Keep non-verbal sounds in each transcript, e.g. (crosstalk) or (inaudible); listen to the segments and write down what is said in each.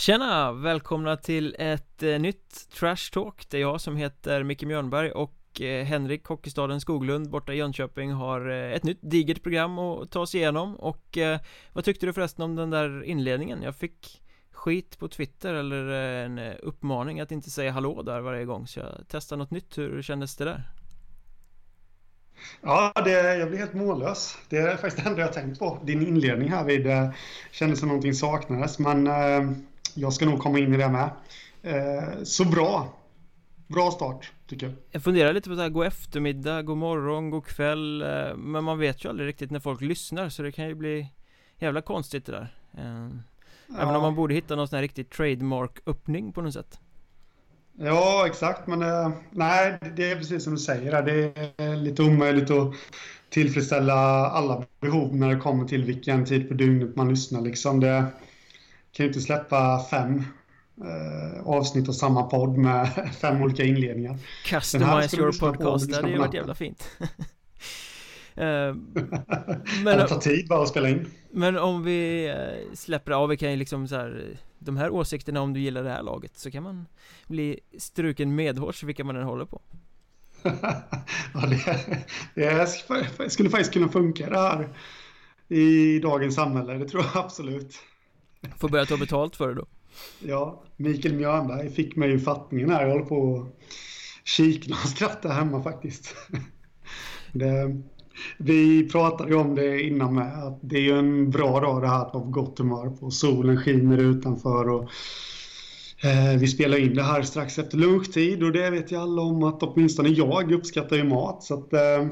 Tjena! Välkomna till ett eh, nytt Trash Talk Det är jag som heter Micke Mjörnberg och eh, Henrik Hockeystaden Skoglund borta i Jönköping har eh, ett nytt digert program att ta oss igenom och eh, vad tyckte du förresten om den där inledningen? Jag fick skit på Twitter eller eh, en eh, uppmaning att inte säga hallå där varje gång så jag testar något nytt, hur kändes det där? Ja, det, jag blir helt mållös. Det är faktiskt det enda jag tänkt på. Din inledning här vid eh, kändes som någonting saknades, men eh, jag ska nog komma in i det med. Eh, så bra. Bra start, tycker jag. Jag funderar lite på det här, god eftermiddag, god morgon, god kväll eh, Men man vet ju aldrig riktigt när folk lyssnar så det kan ju bli jävla konstigt det där eh, Även om man borde hitta någon sån här riktig trademark-öppning på något sätt Ja, exakt. Men eh, nej, det är precis som du säger. Det är lite omöjligt att tillfredsställa alla behov när det kommer till vilken tid på dygnet man lyssnar. Liksom det kan ju inte släppa fem eh, avsnitt av samma podd med (laughs) fem olika inledningar. Customize your podcast, det hade ju varit jävla fint. (laughs) Eh, (laughs) men, det tar tid bara att spela in. Men om vi eh, släpper av, vi kan ju liksom så här, De här åsikterna om du gillar det här laget Så kan man bli struken medhårs vilka man än håller på ja, det, det skulle faktiskt kunna funka det här I dagens samhälle, det tror jag absolut Får börja ta betalt för det då. Ja, Mikael Mjörnberg fick mig ju fattningen här. Jag håller på att kikna och skratta hemma faktiskt. (laughs) Det, vi pratade ju om det innan med att det är ju en bra dag det här att vara på gott humör på. Solen skiner utanför och eh, vi spelar in det här strax efter lunchtid och det vet ju alla om att åtminstone jag uppskattar ju mat. Så att eh,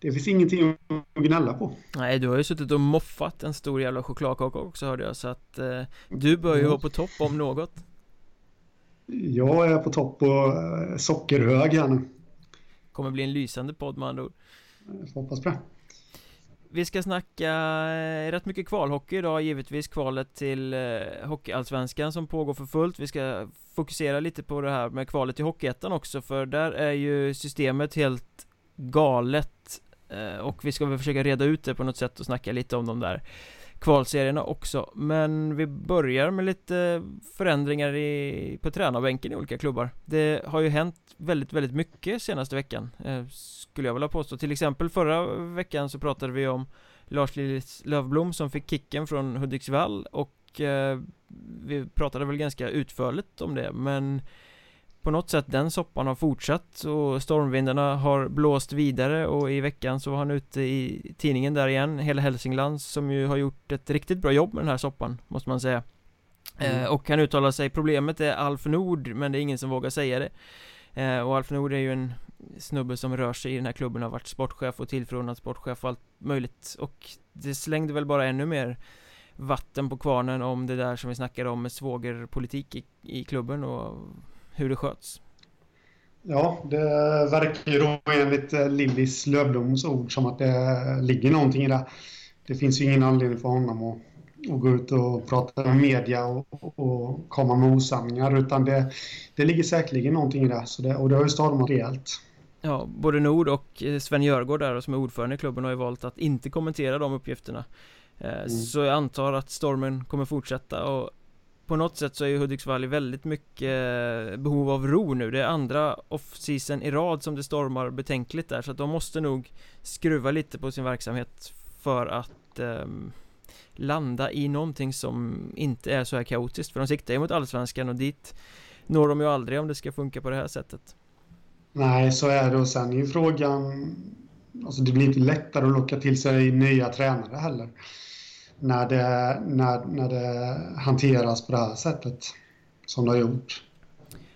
det finns ingenting att gnälla på. Nej, du har ju suttit och moffat en stor jävla chokladkaka också hörde jag så att eh, du bör ju mm. vara på topp om något. Jag är på topp och eh, sockerhög här nu. Kommer bli en lysande podd med andra ord. Jag får hoppas på det. Vi ska snacka eh, rätt mycket kvalhockey idag, givetvis kvalet till eh, Hockeyallsvenskan som pågår för fullt Vi ska fokusera lite på det här med kvalet till Hockeyettan också för där är ju systemet helt galet Eh, och vi ska väl försöka reda ut det på något sätt och snacka lite om de där kvalserierna också. Men vi börjar med lite förändringar i, på tränarbänken i olika klubbar. Det har ju hänt väldigt, väldigt mycket senaste veckan eh, Skulle jag vilja påstå. Till exempel förra veckan så pratade vi om Lars Lillis Lövblom som fick kicken från Hudiksvall och eh, vi pratade väl ganska utförligt om det. Men på något sätt den soppan har fortsatt och stormvindarna har blåst vidare och i veckan så var han ute i tidningen där igen Hela Hälsingland som ju har gjort ett riktigt bra jobb med den här soppan måste man säga. Mm. eh, Och han uttalar sig Problemet är Alf Nord men det är ingen som vågar säga det. Eh, Och Alf Nord är ju en snubbe som rör sig i den här klubben har varit sportchef och tillförordnad sportchef och allt möjligt. Och det slängde väl bara ännu mer vatten på kvarnen om det där som vi snackade om med svågerpolitik i, i klubben och hur det sköts. Ja, det verkar ju då enligt eh, Lillis Lövbloms ord som att det ligger någonting i det. Det finns ju ingen anledning för honom att, att gå ut och prata med media och, och komma med osanningar utan det, det ligger säkerligen någonting i det, så det och det har ju stormat rejält. Ja, både Nord och eh, Sven Jörgård där som är ordförande i klubben har ju valt att inte kommentera de uppgifterna. Eh, mm. Så jag antar att stormen kommer fortsätta och på något sätt så är ju Hudiksvall i väldigt mycket eh, behov av ro nu. Det är andra off-season i rad som det stormar betänkligt där så att de måste nog skruva lite på sin verksamhet för att eh, landa i någonting som inte är så här kaotiskt för de siktar ju mot allsvenskan och dit når de ju aldrig om det ska funka på det här sättet. Nej, så är det. Och sen är ju frågan Alltså det blir inte lättare att locka till sig nya tränare heller när det, när, när det hanteras på det här sättet som det har gjort.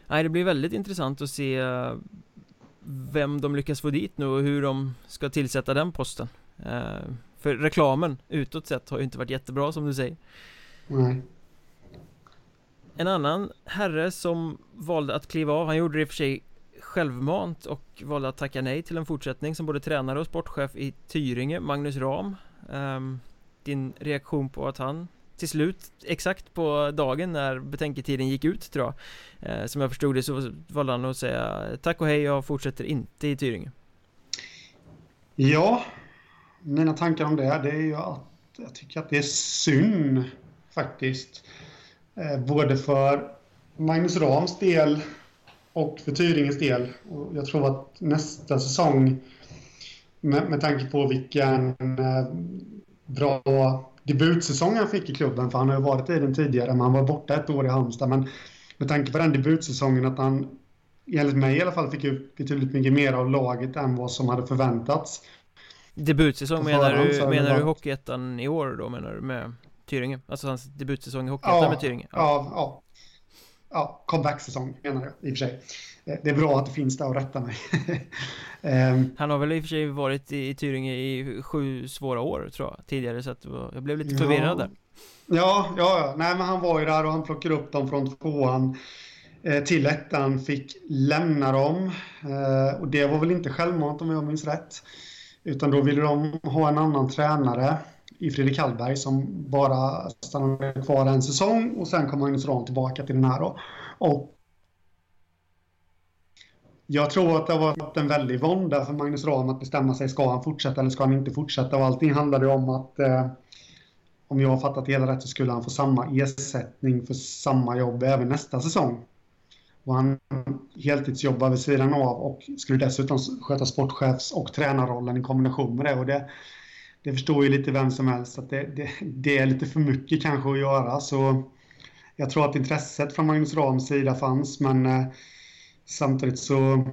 Nej, det blir väldigt intressant att se eh, vem de lyckas få dit nu och hur de ska tillsätta den posten. Eh, för reklamen utåt sett har ju inte varit jättebra som du säger. Nej. En annan herre som valde att kliva av, han gjorde det i och för sig självmant och valde att tacka nej till en fortsättning som både tränare och sportchef i Tyringe, Magnus Ram. Um, din reaktion på att han till slut, exakt på dagen när betänketiden gick ut tror jag eh, Som jag förstod det så valde han att säga Tack och hej, jag fortsätter inte i Tyringe Ja Mina tankar om det, det är ju att Jag tycker att det är synd Faktiskt Eh, både för Magnus Rams del och för Tyringes del. Och jag tror att nästa säsong, med, med tanke på vilken eh, bra debutsäsong han fick i klubben, för han har ju varit i den tidigare, men han var borta ett år i Halmstad. Men med tanke på den debutsäsongen att han, enligt mig i alla fall, fick ut betydligt mycket mer av laget än vad som hade förväntats. Debutsäsong menar du, menar du Hockeyettan i år då menar du med Tyringe? Alltså hans debutsäsong i Hockeyettan ja, med Tyringe? Ja, ja. ja. ja comeback-säsong menar jag i och för sig. Eh, det är bra att det finns där och rätta mig. um, (laughs) Han har väl i och för sig varit i, i Tyringe i sju svåra år tror jag tidigare så att jag blev lite förvirrad där. Ja, ja, nej men han var ju där och han plockade upp dem från tvåan eh, till ettan, fick lämna dem eh, och det var väl inte självmant om jag minns rätt. Utan då ville de ha en annan tränare i Fredrik Hallberg som bara stannade kvar en säsong och sen kom Magnus Rahn tillbaka till den här då. Och jag tror att det har varit en väldig vånda för Magnus Rahm att bestämma sig. Ska han fortsätta eller ska han inte fortsätta? Och allting handlade om att eh, om jag har fattat det hela rätt så skulle han få samma ersättning för samma jobb även nästa säsong. Och han heltidsjobbar vid sidan av och skulle dessutom sköta sportchefs och tränarrollen i kombination med det. Och det, det förstår ju lite vem som helst att det, det, det, är lite för mycket kanske att göra. Så jag tror att intresset från Magnus Rams sida fanns, men eh, samtidigt så...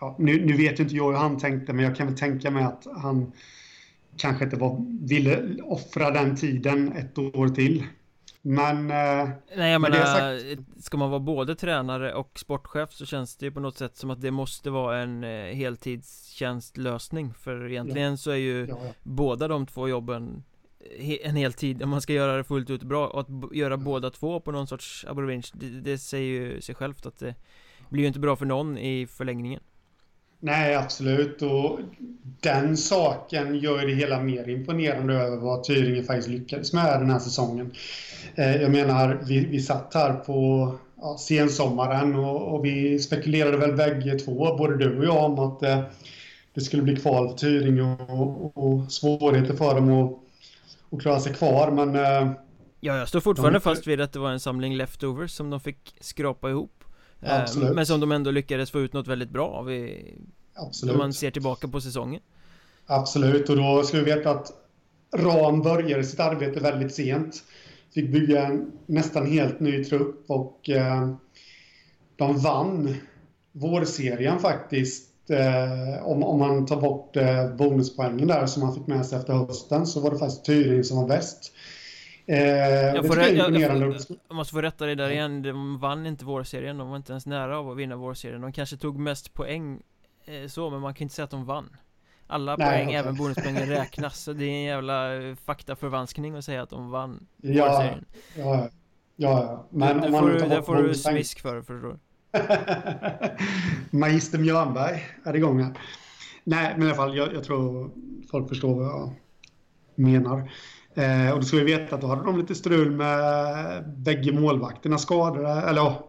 Ja, nu, nu vet ju inte jag hur han tänkte, men jag kan väl tänka mig att han kanske inte var, ville offra den tiden ett år till. Men... Eh, Nej jag menar, sagt... ska man vara både tränare och sportchef så känns det ju på något sätt som att det måste vara en eh, heltidstjänstlösning För egentligen ja. så är ju ja, ja. båda de två jobben en heltid om man ska göra det fullt ut bra och att göra båda två på någon sorts abrovinch det, det säger ju sig självt att det blir ju inte bra för någon i förlängningen Nej, absolut. Och den saken gör det hela mer imponerande över vad Tyringe faktiskt lyckades med den här säsongen. Eh, jag menar, vi, vi satt här på ja, sensommaren och, och, vi spekulerade väl bägge två, både du och jag, om att eh, det skulle bli kval för Tyringe och, och, och svårigheter för dem att, att klara sig kvar. Men eh, Ja, jag står fortfarande de... fast vid att det var en samling leftovers som de fick skrapa ihop Eh, Absolut. Men som de ändå lyckades få ut något väldigt bra av i, Absolut. Om man ser tillbaka på säsongen Absolut, och då ska vi veta att Ram började sitt arbete väldigt sent Fick bygga en nästan helt ny trupp och eh, de vann vårserien faktiskt eh, om, om man tar bort eh, bonuspoängen där som man fick med sig efter hösten så var det faktiskt Tyringe som var bäst. Eh, jag, får jag, jag, jag, jag, måste få rätta dig där igen, de vann inte vårserien, de var inte ens nära av att vinna vårserien. De kanske tog mest poäng eh, så, men man kan inte säga att de vann. Alla Nej, poäng, okay. även bonuspoängen (laughs) räknas, så det är en jävla eh, faktaförvanskning att säga att de vann ja, vårserien. Ja, ja, ja men det, om man får du, Det får du smisk för, förstår du (laughs) Magister Mjörnberg är igång här Nej, men i alla fall, jag, jag tror folk förstår vad jag menar Eh, och då ska vi veta att då hade de lite strul med bägge målvakterna skadade. Eller ja,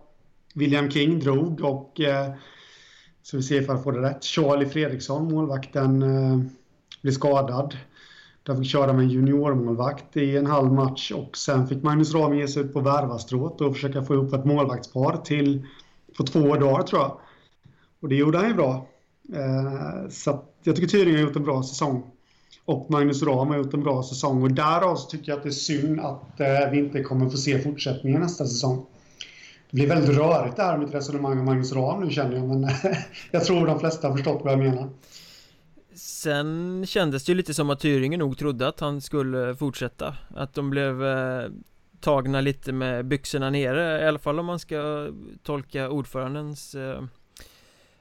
William King drog och eh, så vi ser ifall jag får det rätt. Charlie Fredriksson, målvakten, eh, blev skadad. De fick köra med en juniormålvakt i en halv match och sen fick Magnus Rahm ge sig ut på värvastrået och försöka få ihop ett målvaktspar till på två dagar tror jag. Och det gjorde han ju bra. Eh, så jag tycker Tyringe har gjort en bra säsong och Magnus Rahm har gjort en bra säsong och därav så tycker jag att det är synd att eh, vi inte kommer få se fortsättningen nästa säsong. Det blir väldigt rörigt det här med ett resonemang om Magnus Rahm nu känner jag, men (laughs) jag tror de flesta har förstått vad jag menar. Sen kändes det ju lite som att Tyringen nog trodde att han skulle fortsätta Att de blev eh, tagna lite med byxorna nere I alla fall om man ska tolka ordförandens eh,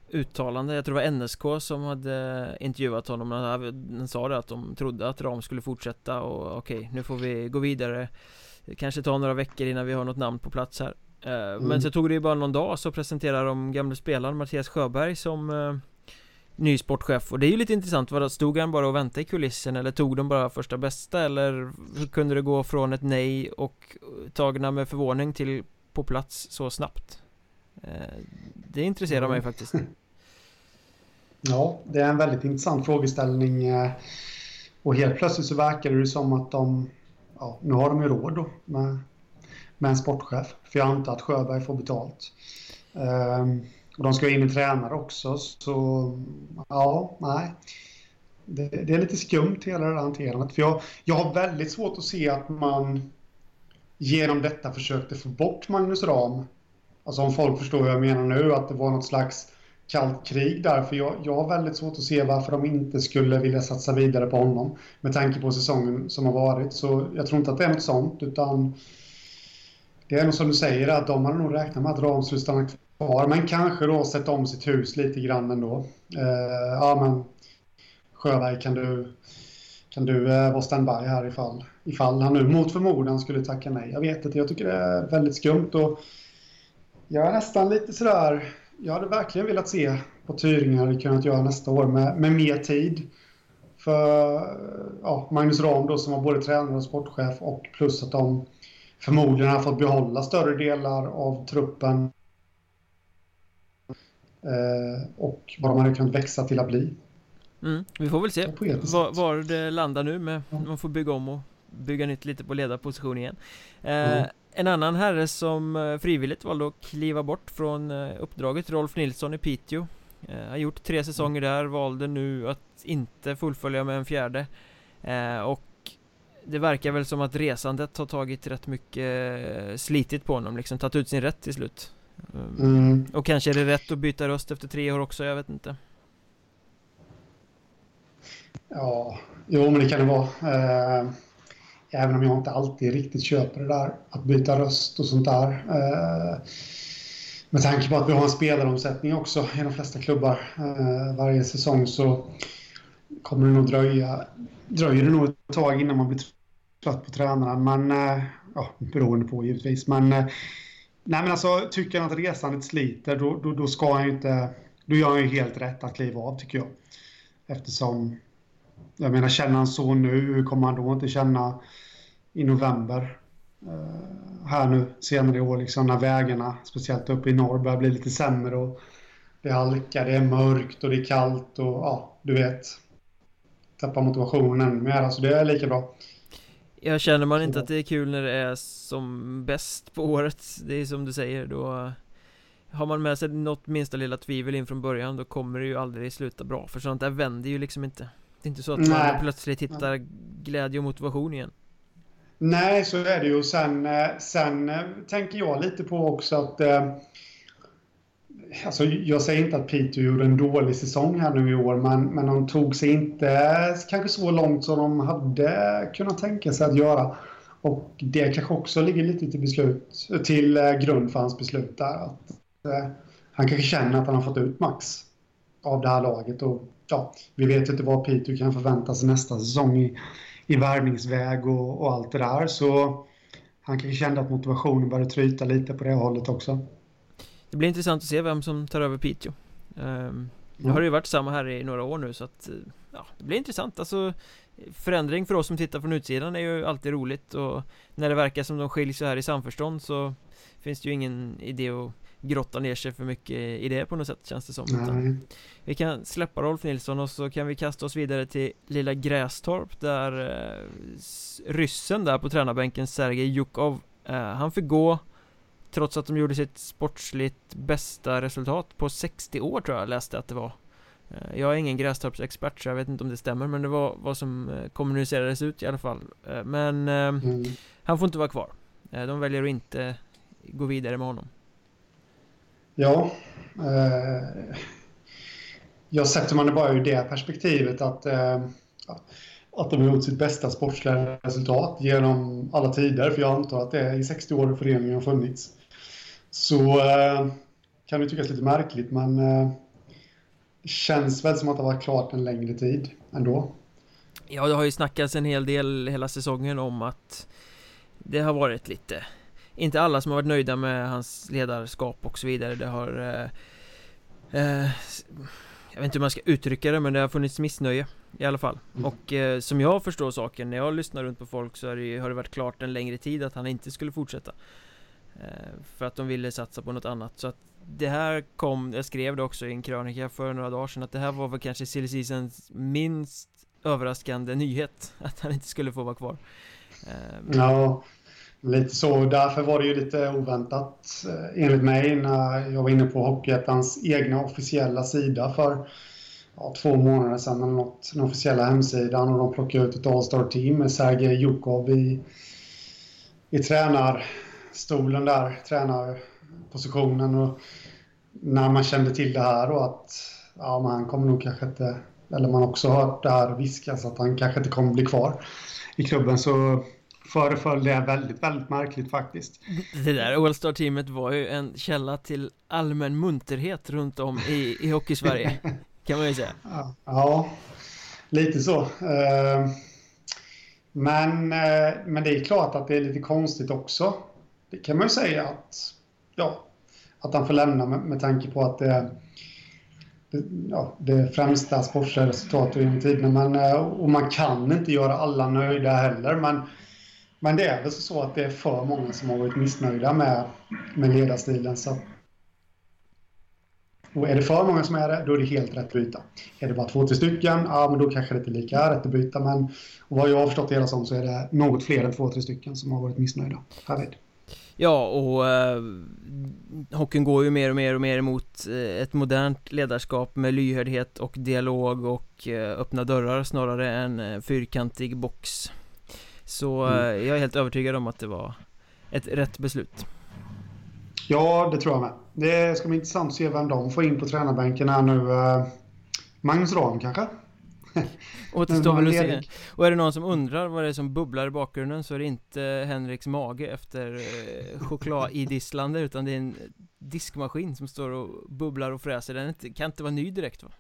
uttalande. Jag tror det var NSK som hade intervjuat honom. Han sa det att de trodde att Ram skulle fortsätta och okej, okay, nu får vi gå vidare. Kanske ta några veckor innan vi har något namn på plats här. Eh, mm. Men så tog det ju bara någon dag så presenterade de gamle spelaren Mattias Sjöberg som uh, ny sportchef och det är ju lite intressant, vad stod han bara och väntade i kulissen eller tog de bara första bästa eller hur kunde det gå från ett nej och tagna med förvåning till på plats så snabbt? Uh, det intresserar mm. mig faktiskt (laughs) Ja, det är en väldigt intressant frågeställning. Eh, och helt plötsligt så verkar det som att de, ja, nu har de ju råd då med med en sportchef. För jag antar att Sjöberg får betalt. Um, och de ska in med tränare också, så ja, nej. Det, det, är lite skumt hela det här hanterandet. För jag, jag har väldigt svårt att se att man genom detta försökte få bort Magnus Ram. Alltså om folk förstår vad jag menar nu, att det var något slags kallt krig där. För jag, jag har väldigt svårt att se varför de inte skulle vilja satsa vidare på honom. Med tanke på säsongen som har varit. Så jag tror inte att det är något sånt, utan det är nog som du säger, att de hade nog räknat med att Ram skulle stanna kvar. Men kanske då sätta om sitt hus lite grann ändå. Eh, ja, men Sjöberg, kan du, kan du eh, vara standby här ifall, ifall han nu mot förmodan skulle tacka nej? Jag vet inte, jag tycker det är väldigt skumt och jag är nästan lite sådär, jag hade verkligen velat se vad Tyringe hade kunnat göra nästa år med, med mer tid. För ja, Magnus Ram då som var både tränare och sportchef och plus att de förmodligen har fått behålla större delar av truppen och vad de hade kunnat växa till att bli. Mm, vi får väl se var, var, det landar nu med man får bygga om och bygga nytt lite på ledarposition igen. Eh, mm. En annan herre som eh, frivilligt valde att kliva bort från eh, uppdraget, Rolf Nilsson i Piteå. Eh, har gjort tre säsonger där, valde nu att inte fullfölja med en fjärde. Eh, och det verkar väl som att resandet har tagit rätt mycket slitit på honom, liksom tagit ut sin rätt till slut. Mm. Och kanske är det rätt att byta röst efter tre år också, jag vet inte. Ja, jo men det kan det vara. Eh, även om jag inte alltid riktigt köper det där att byta röst och sånt där. Eh, med tanke på att vi har en spelaromsättning också i de flesta klubbar eh, varje säsong så kommer det nog dröja, dröjer det nog ett tag innan man blir trött på tränaren. Men, ja, beroende på givetvis. Men, nej men alltså tycker han att resandet sliter då, då, då ska han ju inte, då gör han ju helt rätt att kliva av tycker jag. Eftersom jag menar, känner han så nu, hur kommer han då inte känna i november? Uh, här nu senare i år, liksom, när vägarna, speciellt uppe i norr, börjar bli lite sämre och det är halka, det är mörkt och det är kallt och ja, du vet. Tappar motivationen ännu mer, alltså det är lika bra. Jag känner man inte att det är kul när det är som bäst på året, det är som du säger, då har man med sig något minsta lilla tvivel in från början då kommer det ju aldrig sluta bra för sånt där vänder ju liksom inte det är inte så att Nej. man plötsligt hittar glädje och motivation igen. Nej, så är det ju. Sen, eh, sen eh, tänker jag lite på också att... Alltså, jag säger inte att Peter gjorde en dålig säsong här nu i år, men, men de tog sig inte kanske så långt som de hade kunnat tänka sig att göra. Och det kanske också ligger lite till, beslut, till eh, grund för hans beslut där. Att, eh, han kanske känner att han har fått ut max av det här laget och ja, vi vet inte vad Peter kan förvänta sig nästa säsong i, i värvningsväg och, och allt det där. Så han kanske kände att motivationen började tryta lite på det hållet också. Det blir intressant att se vem som tar över Piteå. Um, nu har det ju varit samma här i några år nu så att ja, det blir intressant. Alltså förändring för oss som tittar från utsidan är ju alltid roligt och när det verkar som de skiljs så här i samförstånd så finns det ju ingen idé att grotta ner sig för mycket i det på något sätt känns det som utan Vi kan släppa Rolf Nilsson och så kan vi kasta oss vidare till lilla Grästorp där eh, ryssen där på tränarbänken Sergej Jukov eh, Han fick gå Trots att de gjorde sitt sportsligt bästa resultat på 60 år tror jag läste att det var eh, Jag är ingen Grästorpsexpert så jag vet inte om det stämmer men det var vad som eh, kommunicerades ut i alla fall eh, Men mm. han får inte vara kvar De väljer att inte gå vidare med honom Ja. Eh, jag sätter man det bara ur det perspektivet att, eh, att de har gjort sitt bästa sportsliga resultat genom alla tider. För jag antar att det är i 60 år föreningen har funnits. Så eh, kan det tyckas lite märkligt men eh, det känns väl som att det har varit klart en längre tid ändå. Ja, det har ju snackats en hel del hela säsongen om att det har varit lite inte alla som har varit nöjda med hans ledarskap och så vidare Det har eh, eh, Jag vet inte hur man ska uttrycka det men det har funnits missnöje I alla fall mm. Och eh, som jag förstår saken när jag lyssnar runt på folk så det, har det varit klart en längre tid att han inte skulle fortsätta Eh, för att de ville satsa på något annat så att det här kom, jag skrev det också i en krönika för några dagar sedan att det här var väl kanske silly seasons minst överraskande nyhet (laughs) Att han inte skulle få vara kvar ehm. Ja Lite så. Därför var det ju lite oväntat eh, enligt mig när jag var inne på Hockeyettans egna officiella sida för ja, två månader sedan eller något. Den officiella hemsidan och de plockade ut ett All-Star team med Sergej Jukov i, i tränarstolen där, tränarpositionen. Och när man kände till det här och att ja, man han kommer nog kanske inte, eller man också hört det här viskas att han kanske inte kommer bli kvar i klubben så föreföll det väldigt, väldigt märkligt faktiskt. Det där All-Star-teamet var ju en källa till allmän munterhet runt om i, i Hockeysverige (laughs) Kan man ju säga Ja, ja lite så eh, men, eh, men det är klart att det är lite konstigt också det kan man ju säga att Ja Att han får lämna med, med tanke på att det ja, det främsta sportsliga resultatet genom tiderna. Men, eh, och man kan inte göra alla nöjda heller. Men men det är väl så att det är för många som har varit missnöjda med, med ledarstilen. Så. Och är det för många som är det, då är det helt rätt att byta. Är det bara två, tre stycken, ja men då kanske det inte är lika rätt att byta. Men och vad jag har förstått hela som så är det något fler än två, tre stycken som har varit missnöjda. Härvid. Ja, och eh, hockeyn går ju mer och mer och mer emot eh, ett modernt ledarskap med lyhördhet och dialog och eh, öppna dörrar snarare än eh, fyrkantig box. Så mm. Eh, jag är helt övertygad om att det var ett rätt beslut. Ja, det tror jag med. Det ska bli intressant att se vem de får in på tränarbänken här nu. Eh, Magnus Ram kanske? (laughs) Återstår väl att se. Och är det någon som undrar vad det är som bubblar i bakgrunden så är det inte Henriks mage efter eh, chokladidisslande utan det är en diskmaskin som står och bubblar och fräser. Den kan inte vara ny direkt va?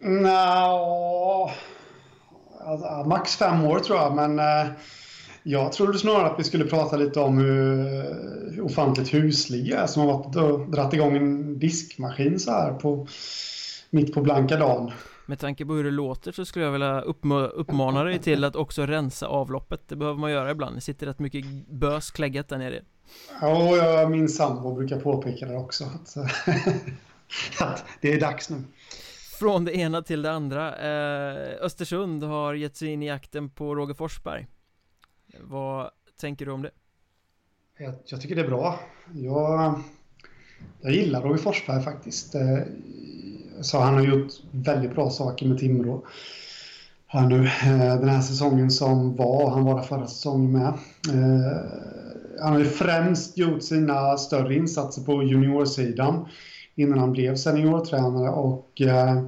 No. Alltså, max fem år tror jag, men eh, jag trodde snarare att vi skulle prata lite om hur ofantligt huslig jag är som har varit och dragit igång en diskmaskin så här på, mitt på blanka dagen. Med tanke på hur det låter så skulle jag vilja uppmana dig till att också rensa avloppet. Det behöver man göra ibland, det sitter rätt mycket bös kläggat där nere. Ja, jag, min sambo brukar påpeka det också att, (laughs) att det är dags nu. Från det ena till det andra. Eh, Östersund har gett sig in i jakten på Roger Forsberg. Vad tänker du om det? Jag, jag tycker det är bra. Jag, jag gillar Roger Forsberg faktiskt. Eh, så han har gjort väldigt bra saker med Timrå här nu. Eh, den här säsongen som var, han var där förra säsongen med. Eh, han har ju främst gjort sina större insatser på juniorsidan innan han blev seniortränare och eh,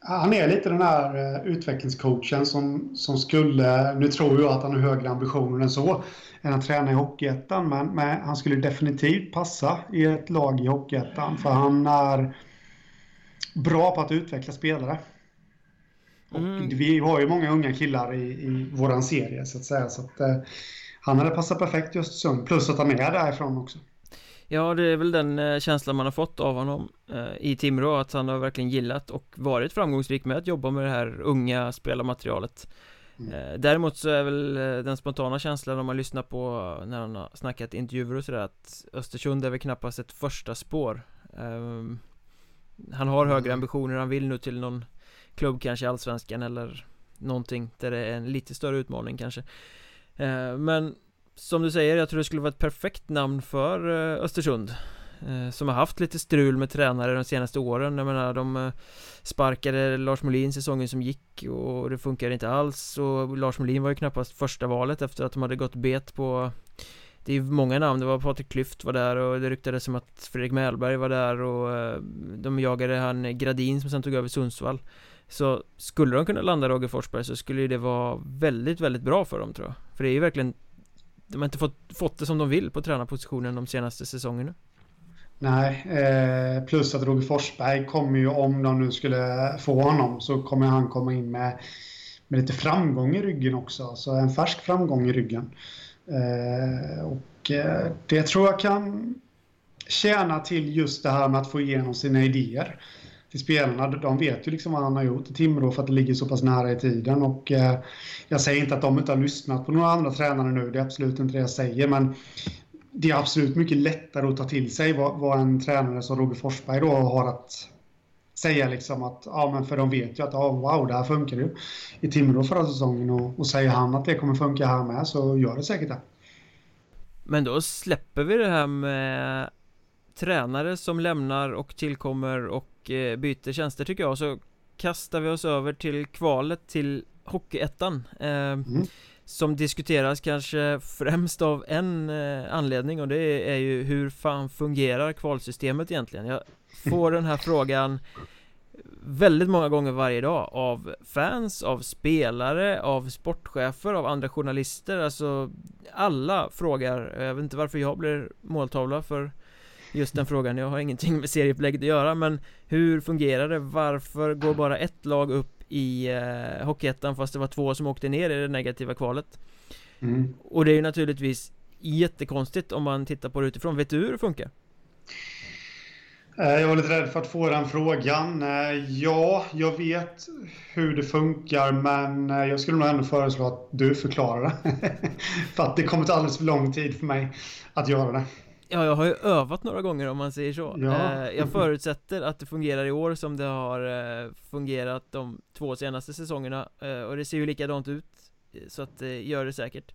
han är lite den här utvecklingscoachen som, som skulle, nu tror jag att han har högre ambitioner än så, än att träna i Hockeyettan, men, men han skulle definitivt passa i ett lag i Hockeyettan för han är bra på att utveckla spelare. Och mm. vi har ju många unga killar i, i våran serie så att säga, så att eh, han hade passat perfekt i Östersund, plus att han är därifrån också. Ja, det är väl den eh, känslan man har fått av honom eh, i Timrå Att han har verkligen gillat och varit framgångsrik med att jobba med det här unga spelarmaterialet mm. Eh, däremot så är väl den spontana känslan om man lyssnar på när han har snackat intervjuer och sådär Att Östersund är väl knappast ett första spår ehm, han har högre ambitioner, han vill nu till någon klubb kanske i Allsvenskan eller någonting där det är en lite större utmaning kanske. Eh, men som du säger, jag tror det skulle vara ett perfekt namn för eh, Östersund eh, Som har haft lite strul med tränare de senaste åren. Jag menar, de sparkade Lars Molin säsongen som gick och det funkar inte alls. Och Lars Molin var ju knappast första valet efter att de hade gått bet på det är många namn, det var Patrik Klyft var där och det ryktades som att Fredrik Mellberg var där och eh, de jagade han Gradin som sen tog över Sundsvall Så skulle de kunna landa Roger Forsberg så skulle det vara väldigt, väldigt bra för dem tror jag För det är ju verkligen de har inte fått, fått det som de vill på tränarpositionen de senaste säsongerna. Nej, eh, plus att Roger Forsberg kommer ju, om de nu skulle få honom, så kommer han komma in med, med lite framgång i ryggen också. så en färsk framgång i ryggen. Eh, och eh, det tror jag kan tjäna till just det här med att få igenom sina idéer till spelarna. De vet ju liksom vad han har gjort i Timrå för att det ligger så pass nära i tiden. Och, eh, jag säger inte att de inte har lyssnat på några andra tränare nu, det är absolut inte det jag säger. Men det är absolut mycket lättare att ta till sig vad, vad en tränare som Roger Forsberg då har att säga liksom att, ja men för de vet ju att, ja wow, det här funkar ju i Timrå förra säsongen och, och säger han att det kommer funka här med så gör det säkert det. Men då släpper vi det här med tränare som lämnar och tillkommer och eh, byter tjänster tycker jag så kastar vi oss över till kvalet till Hockeyettan eh, mm. Som diskuteras kanske främst av en eh, anledning och det är ju hur fan fungerar kvalsystemet egentligen? Jag får den här frågan väldigt många gånger varje dag av fans, av spelare, av sportchefer, av andra journalister Alltså alla frågar, jag vet inte varför jag blir måltavla för just den frågan Jag har ingenting med serieupplägget att göra men Hur fungerar det? Varför går bara ett lag upp i eh, Hockeyettan fast det var två som åkte ner i det negativa kvalet? Mm. Och det är ju naturligtvis jättekonstigt om man tittar på det utifrån Vet du hur det funkar? Eh, jag var lite rädd för att få den frågan. Eh, ja, jag vet hur det funkar, men eh, jag skulle nog ändå föreslå att du förklarar det. (laughs) för att det kommer ta alldeles för lång tid för mig att göra det. Ja, jag har ju övat några gånger om man säger så ja. Jag förutsätter att det fungerar i år som det har fungerat de två senaste säsongerna Och det ser ju likadant ut Så att det gör det säkert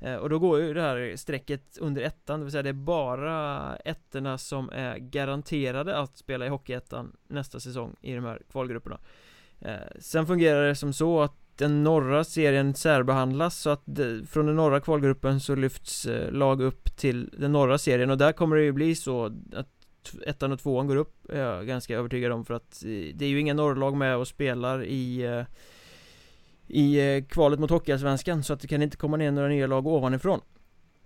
Eh, och då går ju det här strecket under ettan, det vill säga det är bara ettorna som är garanterade att spela i Hockeyettan nästa säsong i de här kvalgrupperna. Eh, sen fungerar det som så att den norra serien särbehandlas så att det, från den norra kvalgruppen så lyfts eh, lag upp till den norra serien. Och där kommer det ju bli så att ettan och tvåan går upp är jag ganska övertygad om för att det är ju inga norrlag med och spelar i i eh, kvalet mot Hockeyallsvenskan så att det kan inte komma ner några nya lag ovanifrån.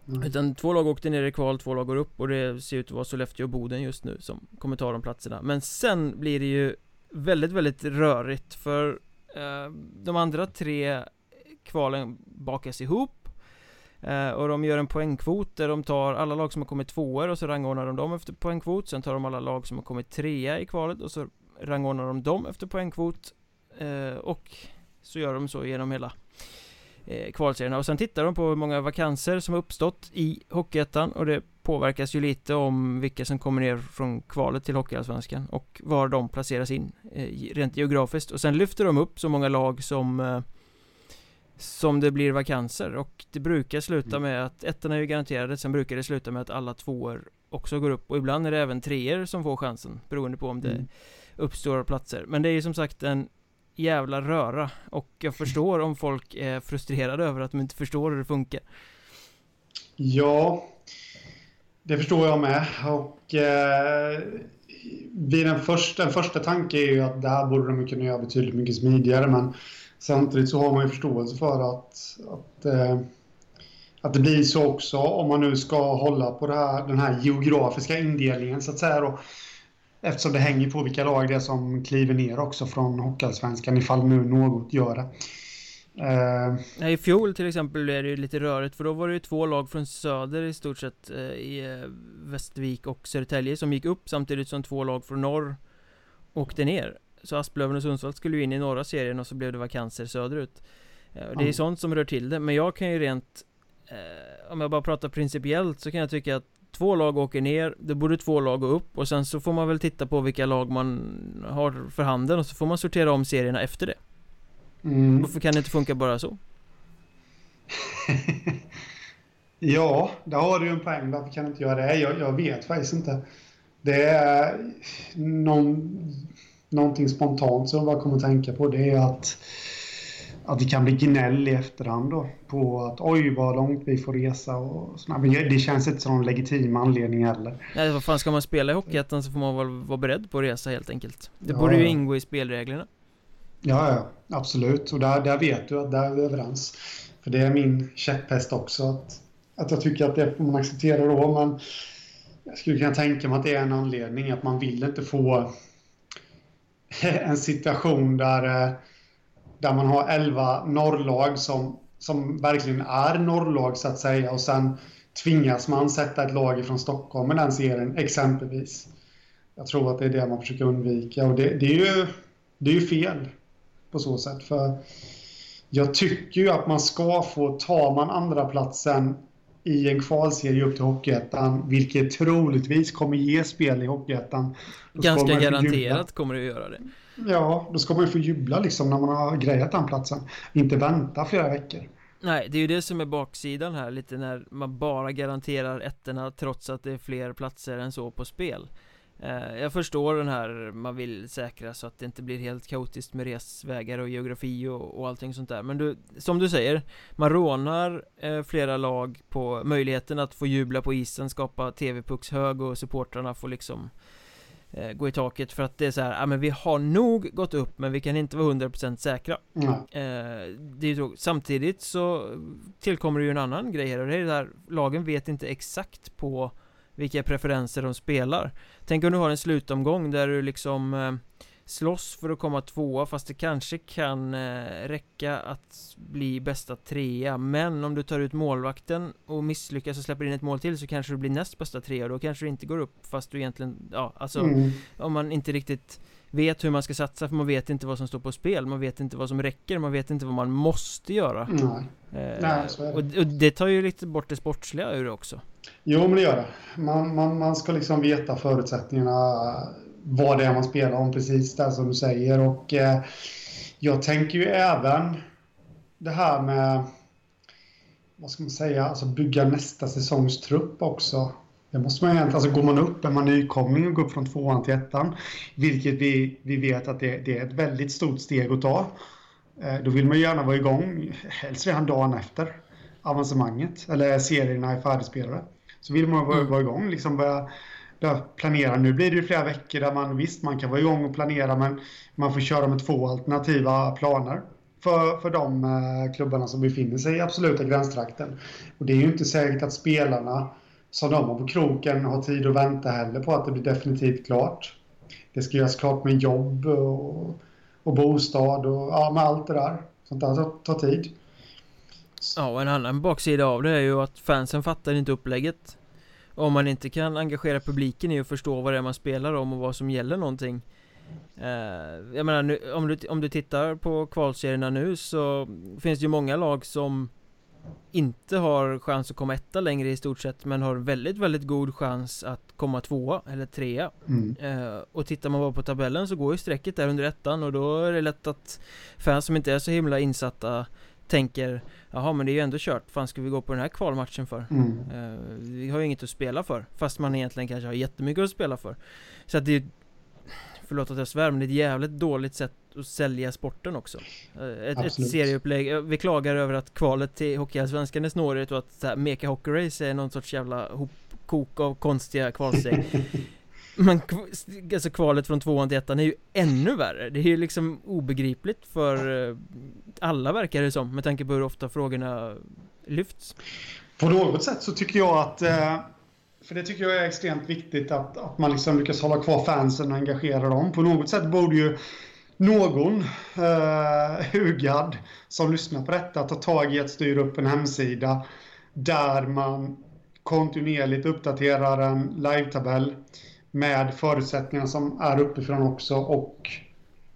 Mm. Utan två lag åkte ner i kval, två lag går upp och det ser ut att vara Sollefteå och Boden just nu som kommer ta de platserna. Men sen blir det ju väldigt, väldigt rörigt för eh, de andra tre kvalen bakas ihop eh, och de gör en poängkvot där de tar alla lag som har kommit tvåor och så rangordnar de dem efter poängkvot. Sen tar de alla lag som har kommit trea i kvalet och så rangordnar de dem efter poängkvot eh, Och så gör de så genom hela eh, kvalserierna. Och sen tittar de på hur många vakanser som har uppstått i Hockeyettan och det påverkas ju lite om vilka som kommer ner från kvalet till Hockeyallsvenskan och var de placeras in eh, rent geografiskt. Och sen lyfter de upp så många lag som eh, som det blir vakanser. Och det brukar sluta mm. med att ettorna är ju garanterade sen brukar det sluta med att alla tvåor också går upp. Och ibland är det även treor som får chansen beroende på om det mm. uppstår platser. Men det är ju som sagt en jävla röra och jag förstår om folk är frustrerade över att de inte förstår hur det funkar. Ja, det förstår jag med och eh, vid den första, den första tanken är ju att det här borde de kunna göra betydligt mycket smidigare men samtidigt så har man ju förståelse för att, att eh, att det blir så också om man nu ska hålla på här, den här geografiska indelningen så att säga då. Eftersom det hänger på vilka lag det är som kliver ner också från Hockeyallsvenskan ifall nu något gör det. Uh, I fjol till exempel blev det ju lite rörigt för då var det ju två lag från söder i stort sett uh, i uh, Västervik och Södertälje som gick upp samtidigt som två lag från norr åkte ner. Så Asplöven och Sundsvall skulle ju in i norra serien och så blev det vakanser söderut. Det är sånt som rör till det, men jag kan ju rent Om jag bara pratar principiellt så kan jag tycka att Två lag åker ner, det borde två lag gå upp och sen så får man väl titta på vilka lag man har för handen och så får man sortera om serierna efter det mm. Varför kan det inte funka bara så? (laughs) ja, där har du ju en poäng. Varför kan du inte göra det? Jag, jag vet faktiskt inte. Det är någon, någonting spontant som jag bara kommer att tänka på. Det är att att det kan bli gnäll i efterhand då på att oj vad långt vi får resa och sådär. Men det känns inte som en legitim anledning heller. Nej, vad fan ska man spela i Hockeyettan så får man väl vara beredd på att resa helt enkelt. Det ja, borde ju ingå i spelreglerna. Ja, ja, absolut. Och där, där vet du att där är vi överens. För det är min käpphäst också. Att, att jag tycker att det får man acceptera då. Men jag skulle kunna tänka mig att det är en anledning att man vill inte få (laughs) en situation där eh, där man har 11 norrlag som, som verkligen är norrlag så att säga och sen tvingas man sätta ett lag från Stockholm i den serien exempelvis. Jag tror att det är det man försöker undvika och det, det är, ju, det är ju fel på så sätt. För jag tycker ju att man ska få, tar man andra platsen i en kvalserie upp till Hockeyettan, vilket troligtvis kommer ge spel i Hockeyettan. Ganska garanterat kommer det att göra det. Ja, då ska man ju få jubla liksom när man har grejat den platsen. Inte vänta flera veckor. Nej, det är ju det som är baksidan här lite när man bara garanterar ettorna trots att det är fler platser än så på spel eh, Jag förstår den här, man vill säkra så att det inte blir helt kaotiskt med resvägar och geografi och, och allting sånt där Men du, som du säger, man rånar eh, flera lag på möjligheten att få jubla på isen, skapa tv-puckshög och supportrarna får liksom eh, gå i taket för att det är så här, ja men vi har nog gått upp men vi kan inte vara 100% säkra Nej. eh, Det är tråkigt. Samtidigt så tillkommer det ju en annan grej här och det är det här, lagen vet inte exakt på vilka preferenser de spelar Tänk om du har en slutomgång där du liksom eh, slåss för att komma tvåa fast det kanske kan eh, räcka att bli bästa trea Men om du tar ut målvakten och misslyckas och släpper in ett mål till så kanske du blir näst bästa trea och då kanske du inte går upp fast du egentligen, ja alltså Mm. om man inte riktigt vet hur man ska satsa för man vet inte vad som står på spel Man vet inte vad som räcker, man vet inte vad man måste göra Nej. eh, Nej, så är det. och, och det tar ju lite bort det sportsliga ur det också Jo, men det gör det. Man, man, man ska liksom veta förutsättningarna, vad det är man spelar om, precis det som du säger. Och eh, jag tänker ju även det här med, vad ska man säga, alltså bygga nästa säsongs trupp också. Det måste man egentligen, alltså går man upp, är man nykomling och går upp från tvåan till ettan, vilket vi, vi vet att det, det är ett väldigt stort steg att ta. Eh, då vill man gärna vara igång, helst redan dagen efter avancemanget, eller serierna är färdigspelade. Så vill man vara, Mm. vara igång, liksom börja, ja, planera. Nu blir det ju flera veckor där man visst, man kan vara igång och planera, men man får köra med två alternativa planer för, för de eh, klubbarna som befinner sig i absoluta gränstrakten. Och det är ju inte säkert att spelarna som de har på kroken har tid att vänta heller på att det blir definitivt klart. Det ska göras klart med jobb och, och bostad och ja, med allt det där. Sånt där tar, tar tid. Ja, och en annan baksida av det är ju att fansen fattar inte upplägget om man inte kan engagera publiken i att förstå vad det är man spelar om och vad som gäller någonting eh, Jag menar, nu, om, du, om du tittar på kvalserierna nu så finns det ju många lag som inte har chans att komma etta längre i stort sett men har väldigt, väldigt god chans att komma tvåa eller trea Mm. Eh, och tittar man bara på tabellen så går ju strecket där under ettan och då är det lätt att fans som inte är så himla insatta tänker Jaha men det är ju ändå kört, fan ska vi gå på den här kvalmatchen för? Mm. Eh, vi har ju inget att spela för Fast man egentligen kanske har jättemycket att spela för. Så att det är Förlåt att jag svär men det är ett jävligt dåligt sätt att sälja sporten också. Eh, Ett, ett serieupplägg, eh, vi klagar över att kvalet till Hockeyallsvenskan är snårigt och att så här, Meka Hockey Race är någon sorts jävla hopkok av konstiga kvalsteg (laughs) Men alltså kvalet från tvåan till ettan är ju ännu värre. Det är ju liksom obegripligt för eh, alla verkar det som med tanke på hur ofta frågorna lyfts. På något sätt så tycker jag att, eh, för det tycker jag är extremt viktigt att, att man liksom lyckas hålla kvar fansen och engagera dem. På något sätt borde ju någon eh, hugad som lyssnar på detta ta tag i att styra upp en hemsida där man kontinuerligt uppdaterar en live-tabell med förutsättningarna som är uppifrån också och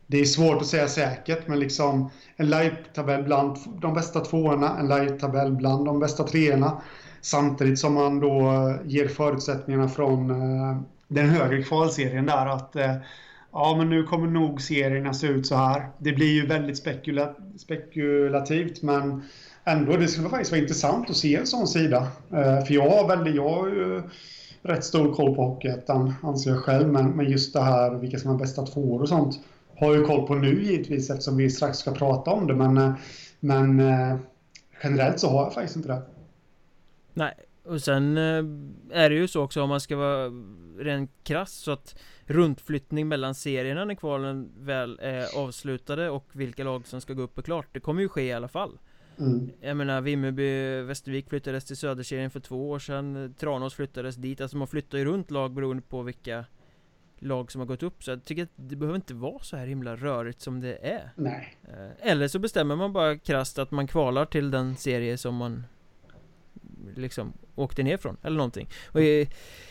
det är svårt att säga säkert, men liksom en live-tabell bland de bästa tvåorna, en live-tabell bland de bästa treorna. Samtidigt som man då eh, ger förutsättningarna från eh, den högre kvalserien där att eh, ja, men nu kommer nog serierna se ut så här. Det blir ju väldigt spekula spekulativt, men ändå, det skulle faktiskt vara intressant att se en sån sida. För jag har väldigt, jag har ju rätt stor koll på Hockeyettan, anser jag själv, men, men just det här vilka som är bästa tvåor och sånt har jag ju koll på nu givetvis eftersom vi strax ska prata om det, men, eh, men eh, generellt så har jag faktiskt inte det. Nej, och sen eh, är det ju så också om man ska vara rent krass så att runtflyttning mellan serierna när kvalen väl är avslutade och vilka lag som ska gå upp och klart Det kommer ju ske i alla fall Mm. Jag menar Vimmerby, Västervik flyttades till Söderserien för två år sedan. Tranås flyttades dit, alltså man flyttar ju runt lag beroende på vilka lag som har gått upp. Så jag tycker att det behöver inte vara så här himla rörigt som det är. Nej. Eh, Eller så bestämmer man bara krasst att man kvalar till den serie som man liksom åkte ner från eller någonting. Och i,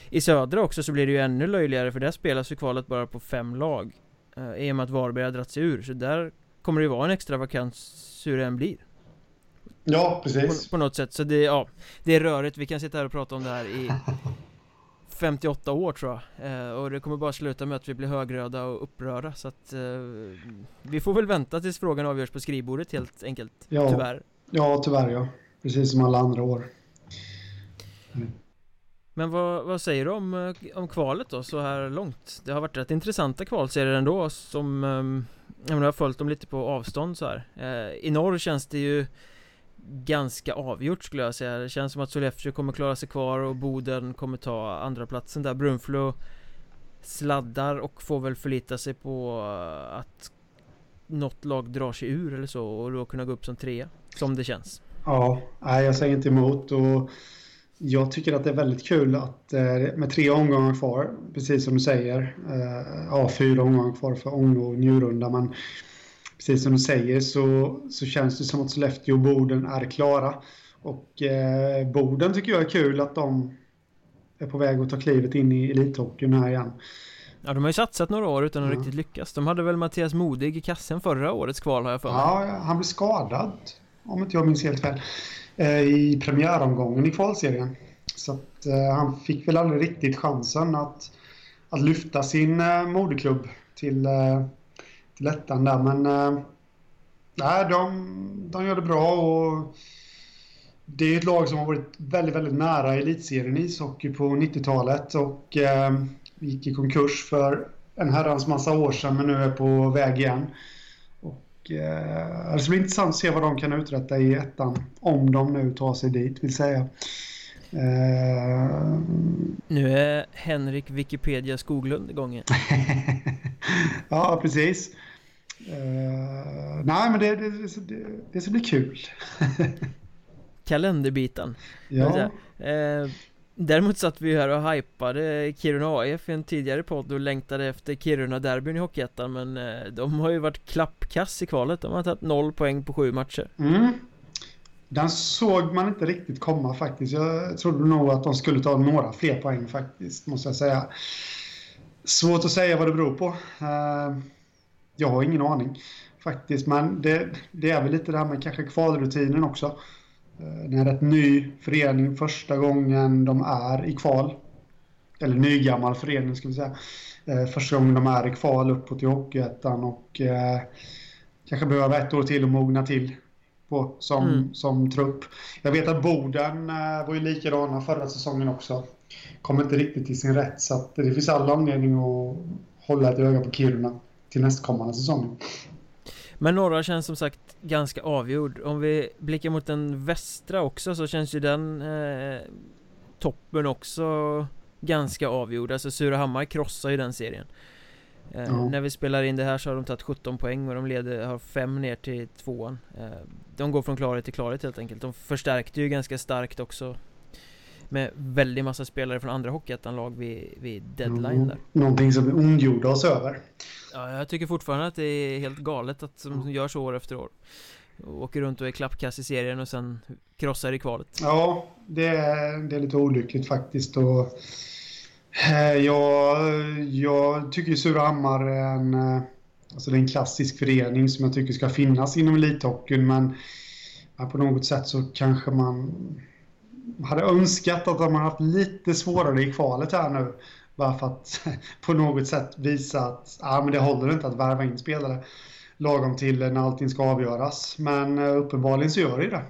i södra också så blir det ju ännu löjligare för där spelas ju kvalet bara på fem lag eh, I och med att Varberg har dragit sig ur. Så där kommer det ju vara en extra vakans hur det än blir Ja, på, precis. på något sätt så det, ja Det är rörigt, vi kan sitta här och prata om det här i (laughs) 58 år tror jag eh, Och det kommer bara sluta med att vi blir högröda och upprörda så att eh, Vi får väl vänta tills frågan avgörs på skrivbordet helt enkelt Ja. Tyvärr Ja, tyvärr ja. Precis som alla andra år. Men vad, vad, säger du om, eh, om kvalet då så här långt? Det har varit rätt intressanta kvalserier ändå som um, Jag har följt dem lite på avstånd så här eh, I norr känns det ju Ganska avgjort skulle jag säga. Det känns som att Sollefteå kommer klara sig kvar och Boden kommer ta andra platsen där. Brunflo Sladdar och får väl förlita sig på eh, att Något lag drar sig ur eller så och då kunna gå upp som trea Som det känns. Ja, nej jag säger inte emot och jag tycker att det är väldigt kul att eh, med tre omgångar kvar, precis som du säger, eh, ja fyra omgångar kvar för Ånge och Njurunda, men precis som du säger så, så känns det som att Sollefteå och Boden är klara. Och eh, Boden tycker jag är kul att de är på väg att ta klivet in i elithockeyn här igen. Ja, de har ju satsat några år utan att ja. riktigt lyckas. De hade väl Mattias Modig i kassen förra årets kval har jag för mig. Ja, han blev skadad, om inte jag minns helt fel. Eh, i premiäromgången i kvalserien. Så att, eh, han fick väl aldrig riktigt chansen att, att lyfta sin eh, moderklubb till, eh, till ettan där. Men eh, nej, de, de gör det bra och det är ett lag som har varit väldigt, väldigt nära elitserien i ishockey på 90-talet och eh, gick i konkurs för en herrans massa år sedan men nu är på väg igen. Eh, det ska bli intressant att se vad de kan uträtta i ettan. Om de nu tar sig dit, vill säga. Uh... Nu är Henrik Wikipedia Skoglund igång (laughs) Ja, precis. Uh... Nej, men det, det, det, det ska bli kul. (laughs) Kalenderbiten. Ja. Uh, Däremot satt vi här och hypade Kiruna AF i en tidigare podd och längtade efter Kiruna-derbyn i Hockeyettan Men eh, de har ju varit klappkass i kvalet, de har tagit noll poäng på sju matcher mm. Den såg man inte riktigt komma faktiskt Jag trodde nog att de skulle ta några fler poäng faktiskt, måste jag säga Svårt att säga vad det beror på uh, Jag har ingen aning faktiskt, men det, det är väl lite det här med kanske kvalrutinen också Eh, det är en rätt ny förening första gången de är i kval. Eller nygammal förening ska vi säga. Eh, första gången de är i kval uppåt i Hockeyettan och eh, kanske behöver ett år till att mogna till på som, mm. som trupp. Jag vet att Boden var ju likadana förra säsongen också. Kom inte riktigt till sin rätt så att det finns all anledning att hålla ett öga på Kiruna till nästkommande säsong. Men norra känns som sagt ganska avgjord Om vi blickar mot den västra också så känns ju den eh, Toppen också Ganska avgjord Alltså Surahammar krossar ju den serien eh, ja. När vi spelar in det här så har de tagit 17 poäng och de leder, har 5 ner till tvåan eh, De går från klarhet till klarhet helt enkelt De förstärkte ju ganska starkt också med väldigt massa spelare från andra Hockeyettan-lag vid, vid deadline mm. där. Någonting som vi ondgjorde oss över. Ja, jag tycker fortfarande att det är helt galet att de mm. gör så år efter år. Åker runt och är klappkass i serien och sen krossar i kvalet. Ja, det är, det är lite olyckligt faktiskt. Och, eh, jag, jag tycker Surahammar är en, eh, alltså det är en klassisk förening som jag tycker ska finnas inom elithockeyn. Men på något sätt så kanske man hade önskat att hade haft lite svårare i kvalet här nu. Bara för att (laughs) på något sätt visa att ah, men det håller inte att värva in spelare lagom till när allting ska avgöras. Men eh, uppenbarligen så gör det det.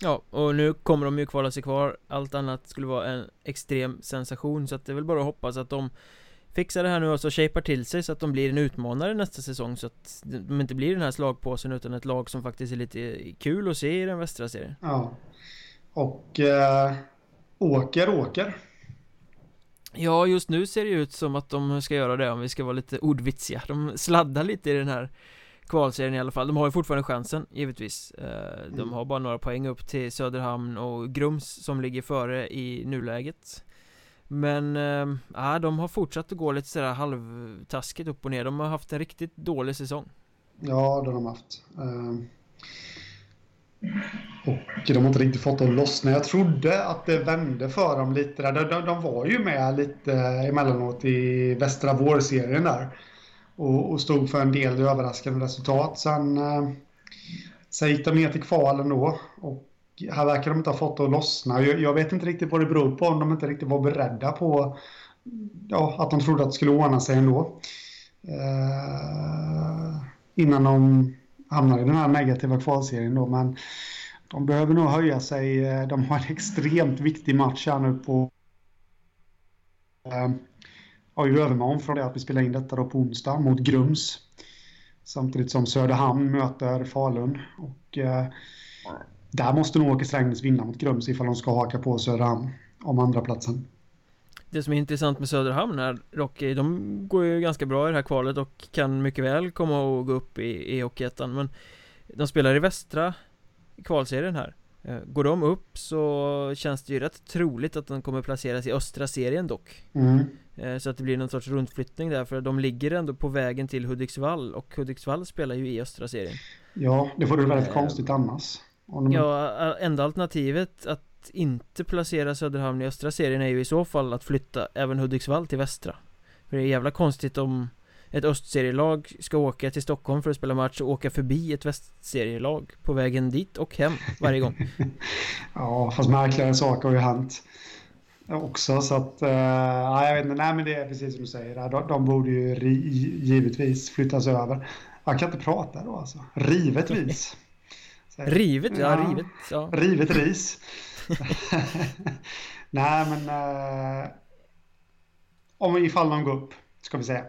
Ja, och nu kommer de ju kvala sig kvar. Allt annat skulle vara en extrem sensation. Så att det är väl bara att hoppas att de fixar det här nu och så shapar till sig så att de blir en utmanare nästa säsong så att de inte blir den här slagpåsen utan ett lag som faktiskt är lite kul att se i den västra serien. Ja. Och eh, åker, åker. Ja, just nu ser det ut som att de ska göra det om vi ska vara lite ordvitsiga. De sladdar lite i den här kvalserien i alla fall. De har ju fortfarande chansen, givetvis. Eh, De mm. har bara några poäng upp till Söderhamn och Grums som ligger före i nuläget. Men, äh, ja, de har fortsatt att gå lite sådär halvtaskigt upp och ner. De har haft en riktigt dålig säsong. Ja, det har de haft. Uh... Och de har inte riktigt fått det att lossna. Jag trodde att det vände för dem lite. Där. De, de, de var ju med lite emellanåt i västra vårserien där. Och, och stod för en del överraskande resultat. Sen, eh, sen gick de ner till kvalen då. Och här verkar de inte ha fått det att lossna. Jag, jag, vet inte riktigt vad det beror på. Om de inte riktigt var beredda på ja, att de trodde att det skulle ordna sig ändå. Eh, innan de hamnar i den här negativa kvalserien då. Men De behöver nog höja sig. Eh, de har en extremt viktig match här nu på... Eh, har ju övermorgon från det att vi spelar in detta då på onsdag mot Grums. Samtidigt som Söderhamn möter Falun. Och eh, där måste nog Åke Strängnäs vinna mot Grums ifall de ska haka på Söderhamn om andra platsen. Det som är intressant med Söderhamn är dock, de går ju ganska bra i det här kvalet och kan mycket väl komma och gå upp i, i Hockeyettan men de spelar i västra kvalserien här. Eh, Går de upp så känns det ju rätt troligt att de kommer placeras i östra serien dock. Mm. Eh, så att det blir någon sorts rundflyttning där för de ligger ändå på vägen till Hudiksvall och Hudiksvall spelar ju i östra serien. Ja, det vore väldigt eh, konstigt annars de... Ja, enda alternativet att inte placera Söderhamn i östra serien är ju i så fall att flytta även Hudiksvall till västra. För det är jävla konstigt om ett östserielag ska åka till Stockholm för att spela match och åka förbi ett västserielag på vägen dit och hem varje gång. (laughs) Ja, fast märkligare saker har ju hänt också så att, uh, jag vet inte, nej men det är precis som du säger, de, de borde ju ri, givetvis flyttas över. Jag kan inte prata då alltså, rivetvis Rivet, ja, ja. rivet ja. Rivet ris. (laughs) (laughs) Nej men uh, Om ifall de går upp Ska vi säga.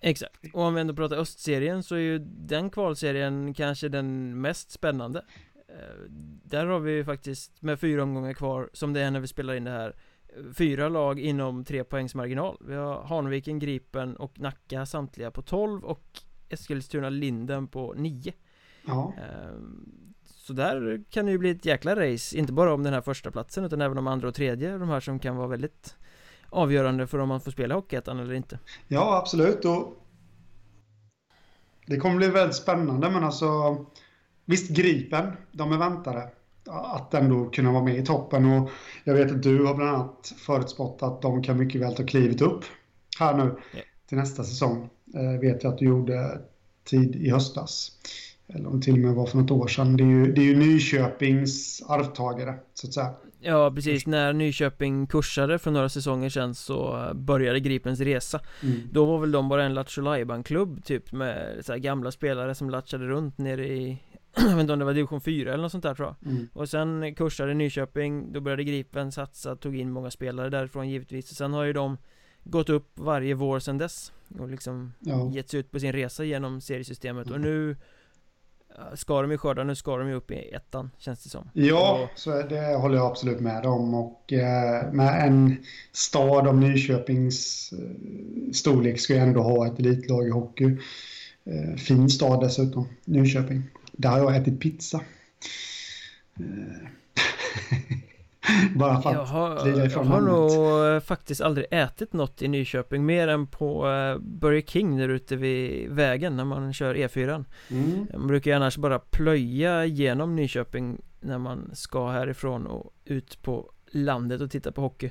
Exakt, och om vi ändå pratar östserien så är ju den kvalserien kanske den mest spännande. Uh, Där har vi ju faktiskt med fyra omgångar kvar som det är när vi spelar in det här Fyra lag inom tre poängs marginal. Vi har Hanviken, Gripen och Nacka samtliga på 12 och Eskilstuna Linden på 9 Ja. Uh, så där kan det ju bli ett jäkla race, inte bara om den här första platsen utan även om andra och tredje, de här som kan vara väldigt avgörande för om man får spela Hockeyettan eller inte. Ja, absolut. Och det kommer bli väldigt spännande, men alltså visst, Gripen, de är väntade att ändå kunna vara med i toppen och jag vet att du har bland annat förutspått att de kan mycket väl ta klivet upp här nu till nästa säsong. Eh, vet jag att du gjorde tid i höstas eller om det till och med var för något år sedan. Det är ju, det är ju Nyköpings arvtagare, så att säga. Ja, precis. När Nyköping kursade för några säsonger sedan så började Gripens resa. Mm. Då var väl de bara en Lattjo klubb typ med så gamla spelare som latchade runt nere i (clears throat) jag vet inte om det var division 4 eller något sånt där tror jag mm. Och sen kursade Nyköping, då började Gripen satsa, tog in många spelare därifrån givetvis och Sen har ju de gått upp varje vår sedan dess Och liksom ja. gett sig ut på sin resa genom seriesystemet mm. och nu Ska de ju skörda, nu ska de ju upp i ettan känns det som. Ja, så det håller jag absolut med om. Och eh, med en stad om Nyköpings eh, storlek ska jag ändå ha ett elitlag i hockey. Eh, Fin stad dessutom, Nyköping. Där har jag ätit pizza (laughs) (laughs) Bara för att jag har, jag har nog faktiskt aldrig ätit något i Nyköping mer än på uh, Burger King där ute vid vägen när man kör E4 mm. Man brukar ju annars bara plöja genom Nyköping när man ska härifrån och ut på landet och titta på hockey.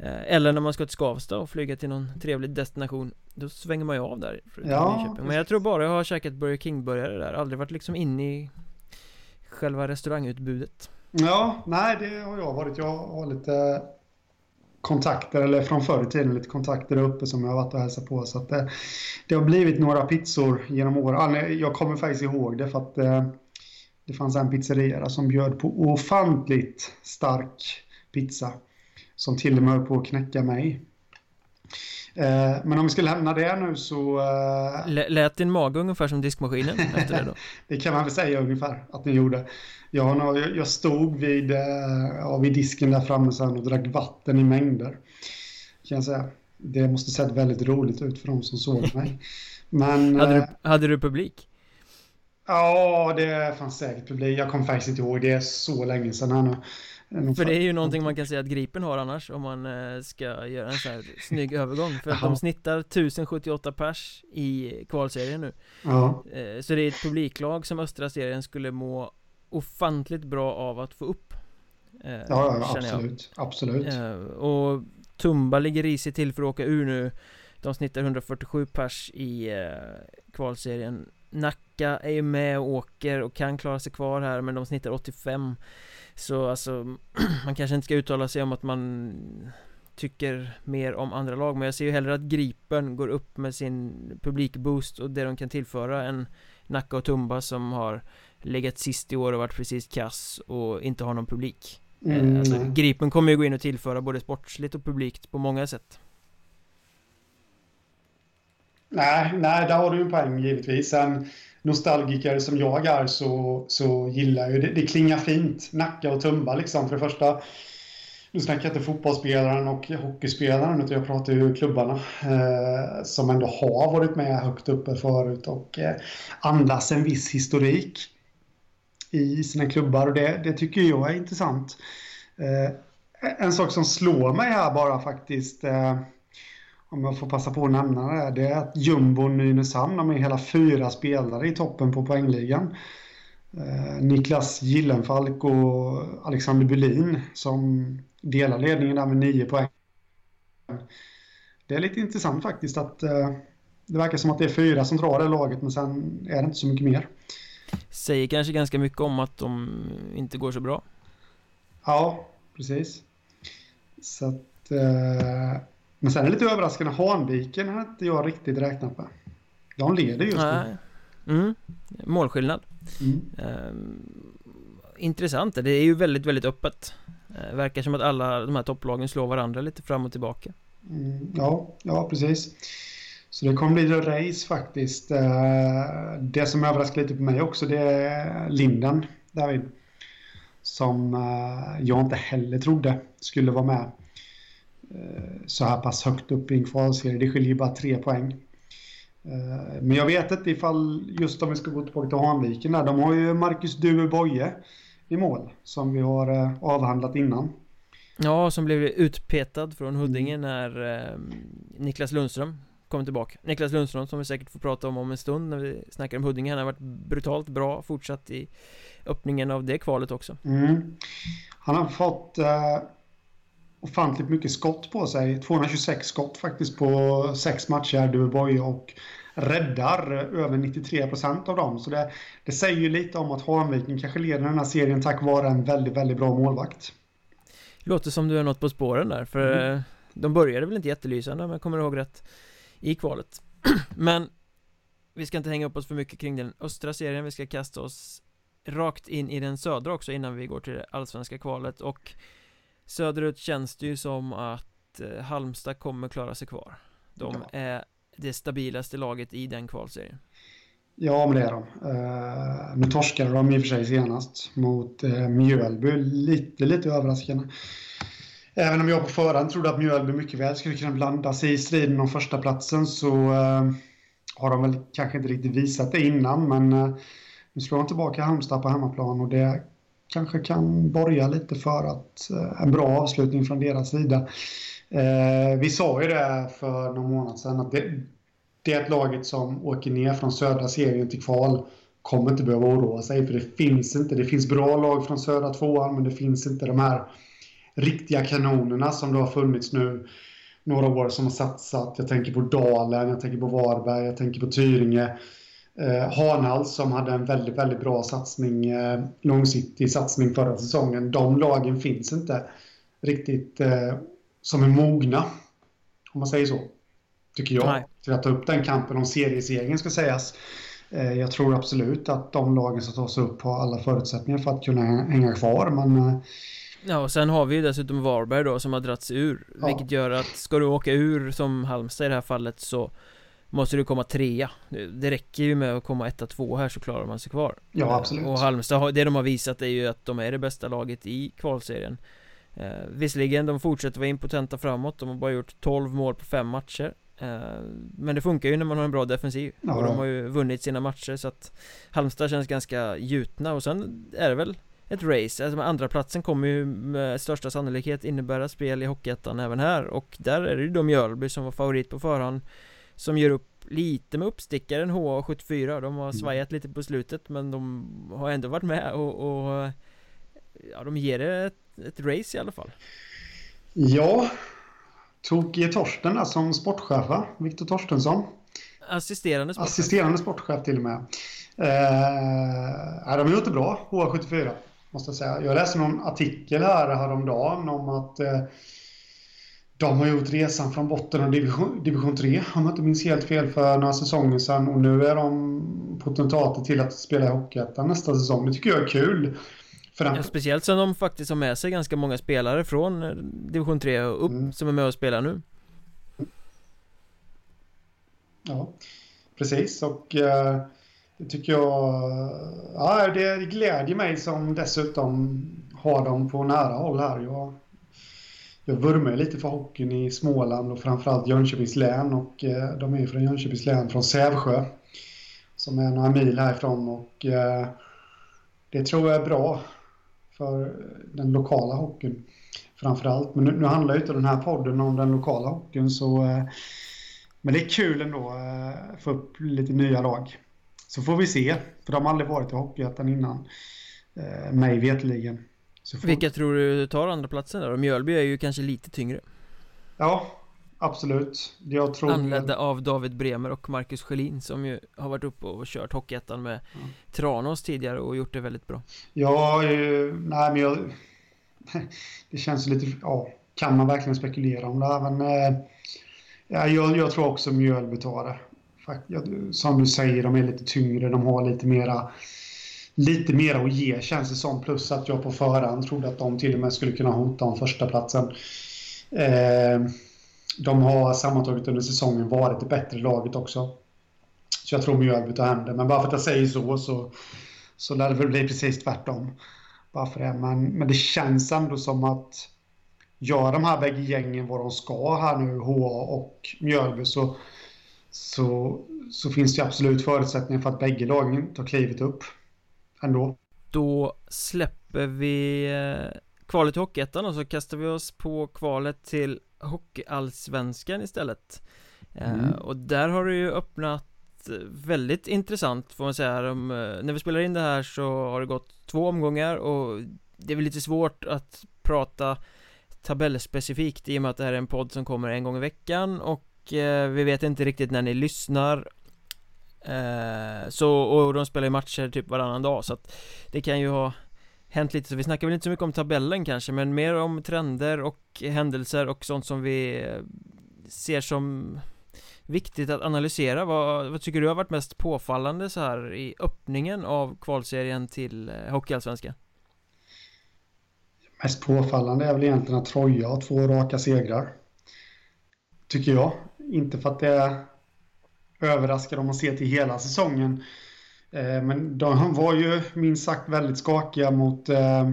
Uh, Eller när man ska till Skavsta och flyga till någon trevlig destination Då svänger man ju av där ja. Nyköping. Men jag tror bara jag har käkat Burger King-burgare där, aldrig varit liksom inne i själva restaurangutbudet Ja, nej det har jag varit. Jag har lite kontakter, eller från förr i tiden lite kontakter där uppe som jag har varit och hälsat på. Så att det, det har blivit några pizzor genom åren. Ah, jag kommer faktiskt ihåg det för att eh, det fanns en pizzeria som bjöd på ofantligt stark pizza. Som till och med höll på att knäcka mig. Eh, men om vi ska lämna det nu så... Eh, lät din mage ungefär som diskmaskinen efter det då? (laughs) det kan man väl säga ungefär att den gjorde. Jag, jag stod vid, eh, ja, vid disken där framme sen och drack vatten i mängder. Kan jag säga. Det måste sett väldigt roligt ut för de som såg (laughs) mig. Men, hade, du, hade du publik? Ja, det fanns säkert publik. Jag kommer faktiskt inte ihåg. Det är så länge sedan här nu. För det är ju någonting man kan säga att Gripen har annars om man eh, ska göra en sån här snygg (laughs) övergång. För att de snittar 1078 pers i kvalserien nu. Ja. Eh, så det är ett publiklag som östra serien skulle må ofantligt bra av att få upp. Eh, Ja, ja absolut, jag. absolut. Och Tumba ligger risigt till för att åka ur nu. De snittar 147 pers i kvalserien Nacka är ju med och åker och kan klara sig kvar här men de snittar 85 så alltså, (clears throat) man kanske inte ska uttala sig om att man tycker mer om andra lag Men jag ser ju hellre att Gripen går upp med sin publikboost och det de kan tillföra än Nacka och Tumba som har legat sist i år och varit precis kass och inte har någon publik Mm. alltså, Gripen kommer ju gå in och tillföra både sportsligt och publikt på många sätt Nej, nej, där har du en poäng givetvis. En nostalgiker som jag är så, så gillar ju det. Det klingar fint. Nacka och Tumba liksom. För det första, nu snackar jag inte fotbollsspelaren och hockeyspelaren utan jag pratar ju klubbarna eh, som ändå har varit med högt uppe förut och eh, andas en viss historik i sina klubbar och det, det tycker jag är intressant. Eh, en sak som slår mig här bara faktiskt eh, om jag får passa på att nämna det, det är att Jumbo Nynäshamn har med hela fyra spelare i toppen på poängligan. Eh, Niklas Gillenfalk och Alexander Bylin som delar ledningen där med nio poäng. Det är lite intressant faktiskt att eh, det verkar som att det är fyra som drar det laget men sen är det inte så mycket mer. Säger kanske ganska mycket om att de inte går så bra Ja, precis. Så att... Eh, men sen är det lite överraskande. Hanviken har inte jag riktigt räknat med. De leder just nu. Mm. Målskillnad Mm. Ehm, Intressant, det är ju väldigt, väldigt öppet Eh, Verkar som att alla de här topplagen slår varandra lite fram och tillbaka Mm, ja, ja, precis. Så det kommer bli ett race faktiskt. Eh, Det som överraskar lite på mig också det är Linden, David. Som eh, jag inte heller trodde skulle vara med eh, så här pass högt upp i en kvalserie. Det skiljer bara tre poäng. Eh, Men jag vet inte ifall, just om vi ska gå tillbaka till Hanviken där, de har ju Marcus Due Boye i mål som vi har eh, avhandlat innan. Ja, som blev utpetad från Huddinge när eh, Niklas Lundström kom tillbaka Niklas Lundström som vi säkert får prata om om en stund när vi snackar om Huddinge Han har varit brutalt bra, fortsatt i öppningen av det kvalet också Mm. Han har fått eh, ofantligt mycket skott på sig. 226 skott faktiskt på sex matcher, Duboy och räddar över 93 procent av dem. Så det, det säger ju lite om att Hanviken kanske leder den här serien tack vare en väldigt, väldigt bra målvakt. Låter som du är något på spåren där, för Mm. eh, de började väl inte jättelysande om jag kommer ihåg rätt i kvalet (clears throat) Men vi ska inte hänga upp oss för mycket kring den östra serien, vi ska kasta oss rakt in i den södra också innan vi går till det allsvenska kvalet och söderut känns det ju som att eh, Halmstad kommer klara sig kvar De Ja. är det stabilaste laget i den kvalserien Ja, men det är de. Eh, nu torskade de i och för sig senast mot uh, Mjölby. Lite, lite överraskande. Även om jag på förhand trodde att Mjölby mycket väl skulle kunna blanda sig i striden om första platsen så eh, har de väl kanske inte riktigt visat det innan. Men uh, nu slår de tillbaka Halmstad på hemmaplan och det kanske kan borga lite för att eh, en bra avslutning från deras sida. Eh, vi sa ju det för någon månad sedan att det, det laget som åker ner från södra serien till kval kommer inte behöva oroa sig för det finns inte. Det finns bra lag från södra tvåan men det finns inte de här riktiga kanonerna som det har funnits nu några år som har satsat. Jag tänker på Dalen, jag tänker på Varberg, jag tänker på Tyringe. Eh, Hanhals som hade en väldigt, väldigt bra satsning, eh, långsiktig satsning förra säsongen. De lagen finns inte riktigt eh, som är mogna, om man säger så. Tycker jag. Nej. Till att ta upp den kampen om seriesegern ska sägas. Eh, jag tror absolut att de lagen som tar sig upp har alla förutsättningar för att kunna hänga kvar, men eh, Ja, och sen har vi ju dessutom Varberg då som har dragits ur Ja. Vilket gör att ska du åka ur som Halmstad i det här fallet så Måste du komma trea? Det- räcker ju med att komma etta, två här så klarar man sig kvar. Ja, absolut. Och Halmstad, det de har visat är ju att de är det bästa laget i kvalserien. Eh, Visserligen, de fortsätter vara impotenta framåt. De har bara gjort 12 mål på fem matcher. Eh, Men det funkar ju när man har en bra defensiv. Ja. Och de har ju vunnit sina matcher så att Halmstad känns ganska gjutna. Och sen är det väl ett race, alltså andra platsen kommer ju med största sannolikhet innebära spel i Hockeyettan även här. Och där är det ju då Mjölby som var favorit på förhand Som gör upp lite med uppstickaren HA74, de har Mm. svajat lite på slutet men de har ändå varit med och, och Ja, de ger det ett, ett race i alla fall ja. Tokige Torsten där som sportchef, va? Viktor Torstensson. Assisterande sportchef Assisterande sportchef till och med. Eh, de har gjort det bra, HA74, måste jag säga. Jag läste någon artikel här häromdagen om att eh, de har gjort resan från botten av division, division 3, om jag inte minns helt fel, för några säsonger sedan. Och nu är de potentater till att spela i Hockeyettan nästa säsong. Det tycker jag är kul. Ja, speciellt som de faktiskt har med sig ganska många spelare från eh, division 3 och upp mm. som är med och spelar nu. Ja, precis. Och eh, det tycker jag... Ja, det glädjer mig som dessutom har dem på nära håll här. Jag jag vurmar lite för hockeyn i Småland och framförallt Jönköpings län och eh, de är från Jönköpings län, från Sävsjö som är några mil härifrån och eh, det tror jag är bra för den lokala hockeyn framförallt. Men nu, nu handlar ju inte den här podden om den lokala hockeyn så eh, men det är kul ändå att få upp lite nya lag. Så får vi se, för de har aldrig varit i Hockeyettan innan, eh, mig vetligen. Får... Vilka tror du tar andra platsen då? Mjölby är ju kanske lite tyngre. Ja, absolut. Jag tror Anledda av David Bremer och Marcus Schelin som ju har varit uppe och kört Hockeyettan med mm. Tranås tidigare och gjort det väldigt bra. Ja, nej men jag (laughs) Det känns lite, ja Kan man verkligen spekulera om det här? Men eh, ja, jag, jag tror också Mjölby tar det. Som du säger, de är lite tyngre, de har lite mera lite mer att ge känns det som. Plus att jag på förhand trodde att de till och med skulle kunna hota om första platsen. Eh, de har sammantaget under säsongen varit det bättre laget också. Så jag tror Mjölby tar hem det. Men bara för att jag säger så så, så lär det väl bli precis tvärtom. Bara för det. Men, men det känns ändå som att gör de här bägge gängen vad de ska här nu, HA och Mjölby, så, så, så finns det absolut förutsättningar för att bägge lagen tar klivet upp ändå. Då släpper vi eh, kvalet till Hockeyettan och så kastar vi oss på kvalet till Hockeyallsvenskan istället. Eh, mm. Och där har det ju öppnat väldigt intressant får man säga. De, när vi spelar in det här så har det gått två omgångar och det är väl lite svårt att prata tabellspecifikt i och med att det här är en podd som kommer en gång i veckan och eh, vi vet inte riktigt när ni lyssnar Eh, så, och de spelar ju matcher typ varannan dag så att det kan ju ha hänt lite. Så vi snackar väl inte så mycket om tabellen kanske men mer om trender och händelser och sånt som vi eh, ser som viktigt att analysera. Vad, vad tycker du har varit mest påfallande så här i öppningen av kvalserien till eh, Hockeyallsvenskan? Mest påfallande är väl egentligen att Troja har två raka segrar. Tycker jag. Inte för att det är överraskad om man ser till hela säsongen. Eh, men de var ju minst sagt väldigt skakiga mot, eh,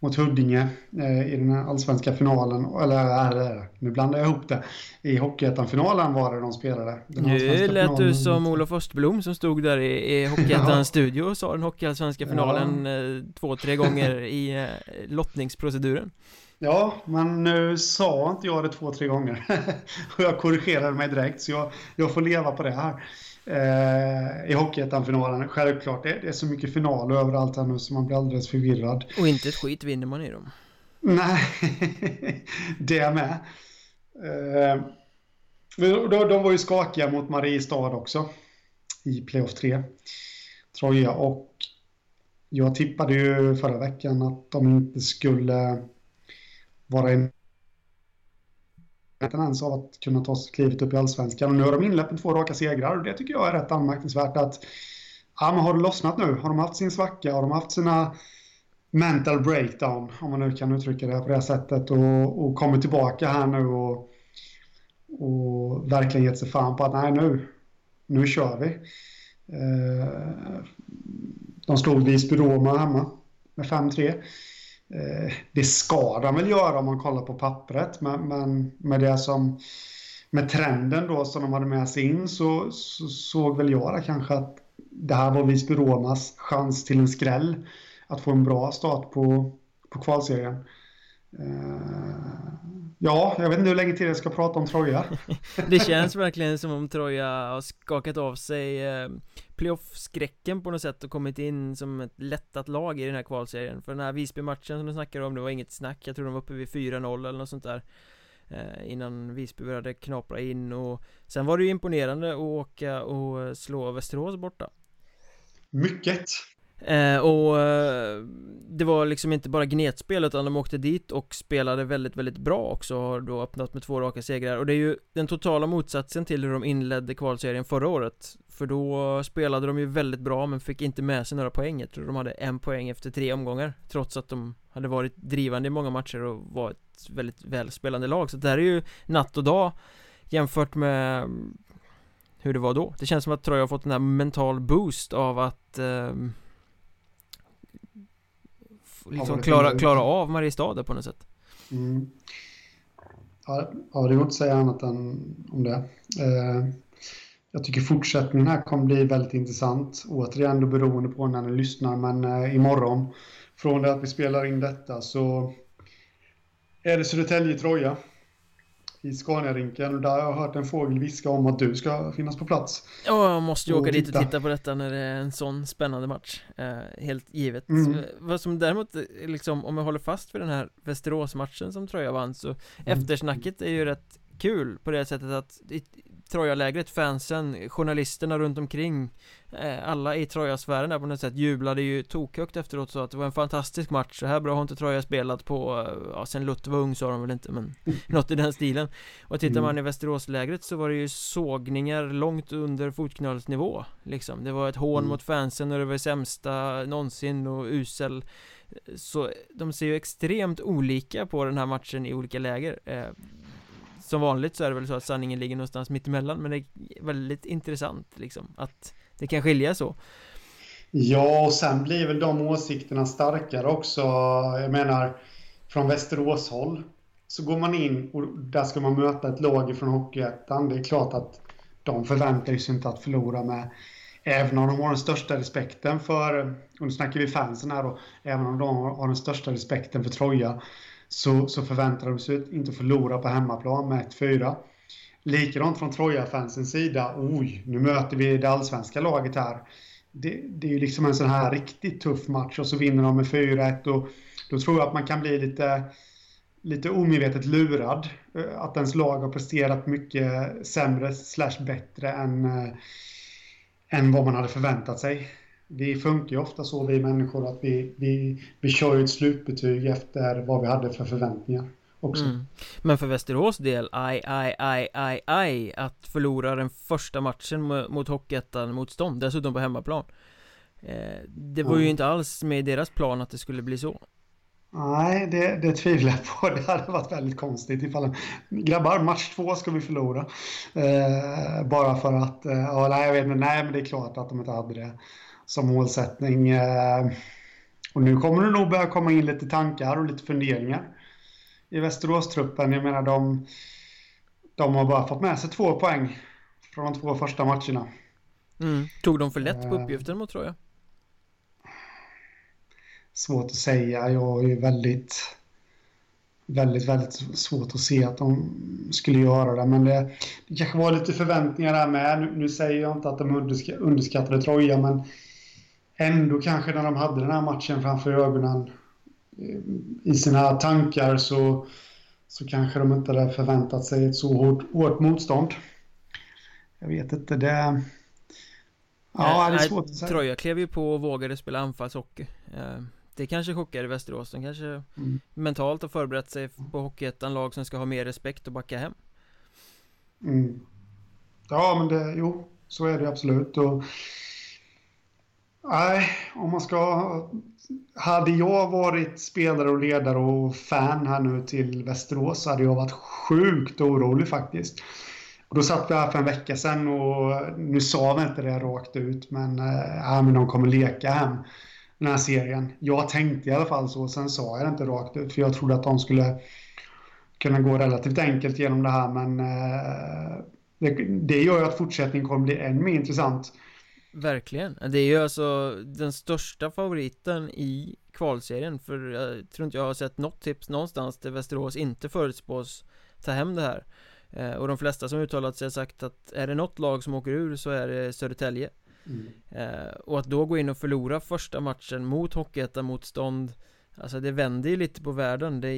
mot Huddinge eh, i den allsvenska finalen. Eller nu blandar jag ihop det. I Hockeyettan-finalen var det de spelade. Nu lät finalen. du som Olof Östblom som stod där i, i Hockeyettans studio och sa den Hockeyallsvenska finalen ja. två, tre gånger i lottningsproceduren. Ja, men nu sa inte jag det två, tre gånger. (laughs) och jag korrigerade mig direkt, så jag, jag får leva på det här. Eh, I Hockeyettan-finalen, självklart. Det, det, är så mycket finaler överallt här nu så man blir alldeles förvirrad. Och inte ett skit vinner man i dem. Nej, (laughs) det med. Eh, de, de var ju skakiga mot Mariestad också. I playoff 3. Troja och jag tippade ju förra veckan att de inte skulle vara i en tendens av att kunna ta klivet upp i allsvenskan. Och nu har de inlett med två raka segrar och det tycker jag är rätt anmärkningsvärt att ja, men har det lossnat nu? Har de haft sin svacka? Har de haft sina mental breakdown, om man nu kan uttrycka det på det sättet och, och kommit tillbaka här nu och, och verkligen gett sig fan på att nej nu, nu kör vi. Eh, de slog Visby-Roma hemma med 5-3. Eh, det ska de väl göra om man kollar på pappret, men, men med det som med trenden då som de hade med sig in så, så såg väl jag kanske att det här var Visby-Romas chans till en skräll. Att få en bra start på, på kvalserien. Eh, ja, jag vet inte hur länge till jag ska prata om Troja. (laughs) det känns verkligen som om Troja har skakat av sig uh, playoff-skräcken på något sätt och kommit in som ett lättat lag i den här kvalserien. För den här Visby-matchen som du snackade om, det var inget snack. Jag tror de var uppe vid 4-0 eller något sånt där eh, Innan Visby började knapra in. Och Sen var det ju imponerande att åka och slå Västerås borta. Mycket Eh, och eh, det var liksom inte bara gnetspel utan de åkte dit och spelade väldigt, väldigt bra också Har då öppnat med två raka segrar. Och det är ju den totala motsatsen till hur de inledde kvalserien förra året. För då spelade de ju väldigt bra men fick inte med sig några poäng. Jag tror de hade en poäng efter tre omgångar Trots att de hade varit drivande i många matcher och var ett väldigt välspelande lag. Så det här är ju natt och dag Jämfört med mm, hur det var då. Det känns som att Troja har fått en här mental boost av att eh, liksom klara, klara av Mariestad på något sätt. Mm. Ja, det går inte att säga annat än om det. Eh, jag tycker fortsättningen här kommer bli väldigt intressant. Återigen då beroende på när ni lyssnar, men eh, imorgon från det att vi spelar in detta så är det Södertälje-Troja i Scaniarinken och där har jag hört en fågel viska om att du ska finnas på plats. Ja, jag måste ju åka dit och titta på detta när det är en sån spännande match. Eh, helt givet. Mm. Vad som däremot, liksom, om jag håller fast vid den här Västerås-matchen som Troja vann så mm. eftersnacket är ju rätt kul på det sättet att Troja-lägret, fansen, journalisterna runt omkring eh, Alla i Troja-sfären där på något sätt jublade ju tokhögt efteråt så att det var en fantastisk match. Så här bra har inte Troja spelat på, eh, ja sen Luther var ung sa de väl inte men (laughs) Något i den stilen. Och tittar man mm. i Västeråslägret så var det ju sågningar långt under fotknölsnivå Liksom, det var ett hån mm. mot fansen och det var sämsta någonsin och usel. Så de ser ju extremt olika på den här matchen i olika läger. Eh, som vanligt så är det väl så att sanningen ligger någonstans mittemellan men det är väldigt intressant liksom att det kan skilja så. Ja, och sen blir väl de åsikterna starkare också. Jag menar, från Västerås håll så går man in och där ska man möta ett lag från Hockeyettan. Det är klart att de förväntar sig inte att förlora med Även om de har den största respekten för, och nu snackar vi fansen här då, även om de har den största respekten för Troja så, så förväntar de sig inte att förlora på hemmaplan med 1-4. Likadant från Troja-fansens sida. Oj, nu möter vi det allsvenska laget här. Det, det är ju liksom en sån här riktigt tuff match och så vinner de med 4-1 och då tror jag att man kan bli lite, lite omedvetet lurad. Eh, att ens lag har presterat mycket sämre slash bättre än, eh, än vad man hade förväntat sig vi funkar ju ofta så vi människor att vi, vi, vi kör ett slutbetyg efter vad vi hade för förväntningar också. Mm. Men för Västerås del, aj, aj, aj, aj, aj att förlora den första matchen mot Hockeyettan-motstånd, dessutom på hemmaplan. Eh, det var ju inte alls med deras plan att det skulle bli så. Nej, det, det tvivlar jag på. (laughs) Det hade varit väldigt konstigt ifall grabbar, match två ska vi förlora. Eh, bara för att, eh, ja, nej, jag vet inte, nej men det är klart att de inte hade det som målsättning. Eh, och nu kommer det nog börja komma in lite tankar och lite funderingar i Västerås-truppen. Jag menar, de, de har bara fått med sig två poäng från de två första matcherna. Mm. Tog de för lätt på eh. uppgiften mot tror jag? Svårt att säga. Jag är väldigt, väldigt, väldigt svårt att se att de skulle göra det. Men det, det kanske var lite förväntningar där med. Nu, nu säger jag inte att de underskattade Troja, men ändå kanske när de hade den här matchen framför ögonen eh, i sina tankar så, så kanske de inte hade förväntat sig ett så hårt, hårt motstånd. Jag vet inte, det... Ja, det är svårt att säga. Troja klev ju på och vågade spela anfallshockey. Eh, det kanske chockade Västerås. De kanske mm. mentalt har förberett sig på Hockeyettan-lag som ska ha mer respekt och backa hem. Mm. Ja, men det, jo, så är det absolut. Och Nej, om man ska... Hade jag varit spelare och ledare och fan här nu till Västerås så hade jag varit sjukt orolig faktiskt. Och då satt vi här för en vecka sedan och nu sa vi inte det rakt ut men, äh, men de kommer leka hem den här serien. Jag tänkte i alla fall så, sen sa jag det inte rakt ut för jag trodde att de skulle kunna gå relativt enkelt genom det här men äh, det, det gör ju att fortsättningen kommer bli än mer intressant. Verkligen, det är ju alltså den största favoriten i kvalserien För jag tror inte jag har sett något tips någonstans där Västerås inte förutspås ta hem det här. Eh, Och de flesta som uttalat sig har sagt att är det något lag som åker ur så är det Södertälje. Mm. eh, Och att då gå in och förlora första matchen mot Hockeyettan-motstånd Alltså det vänder ju lite på världen. Det,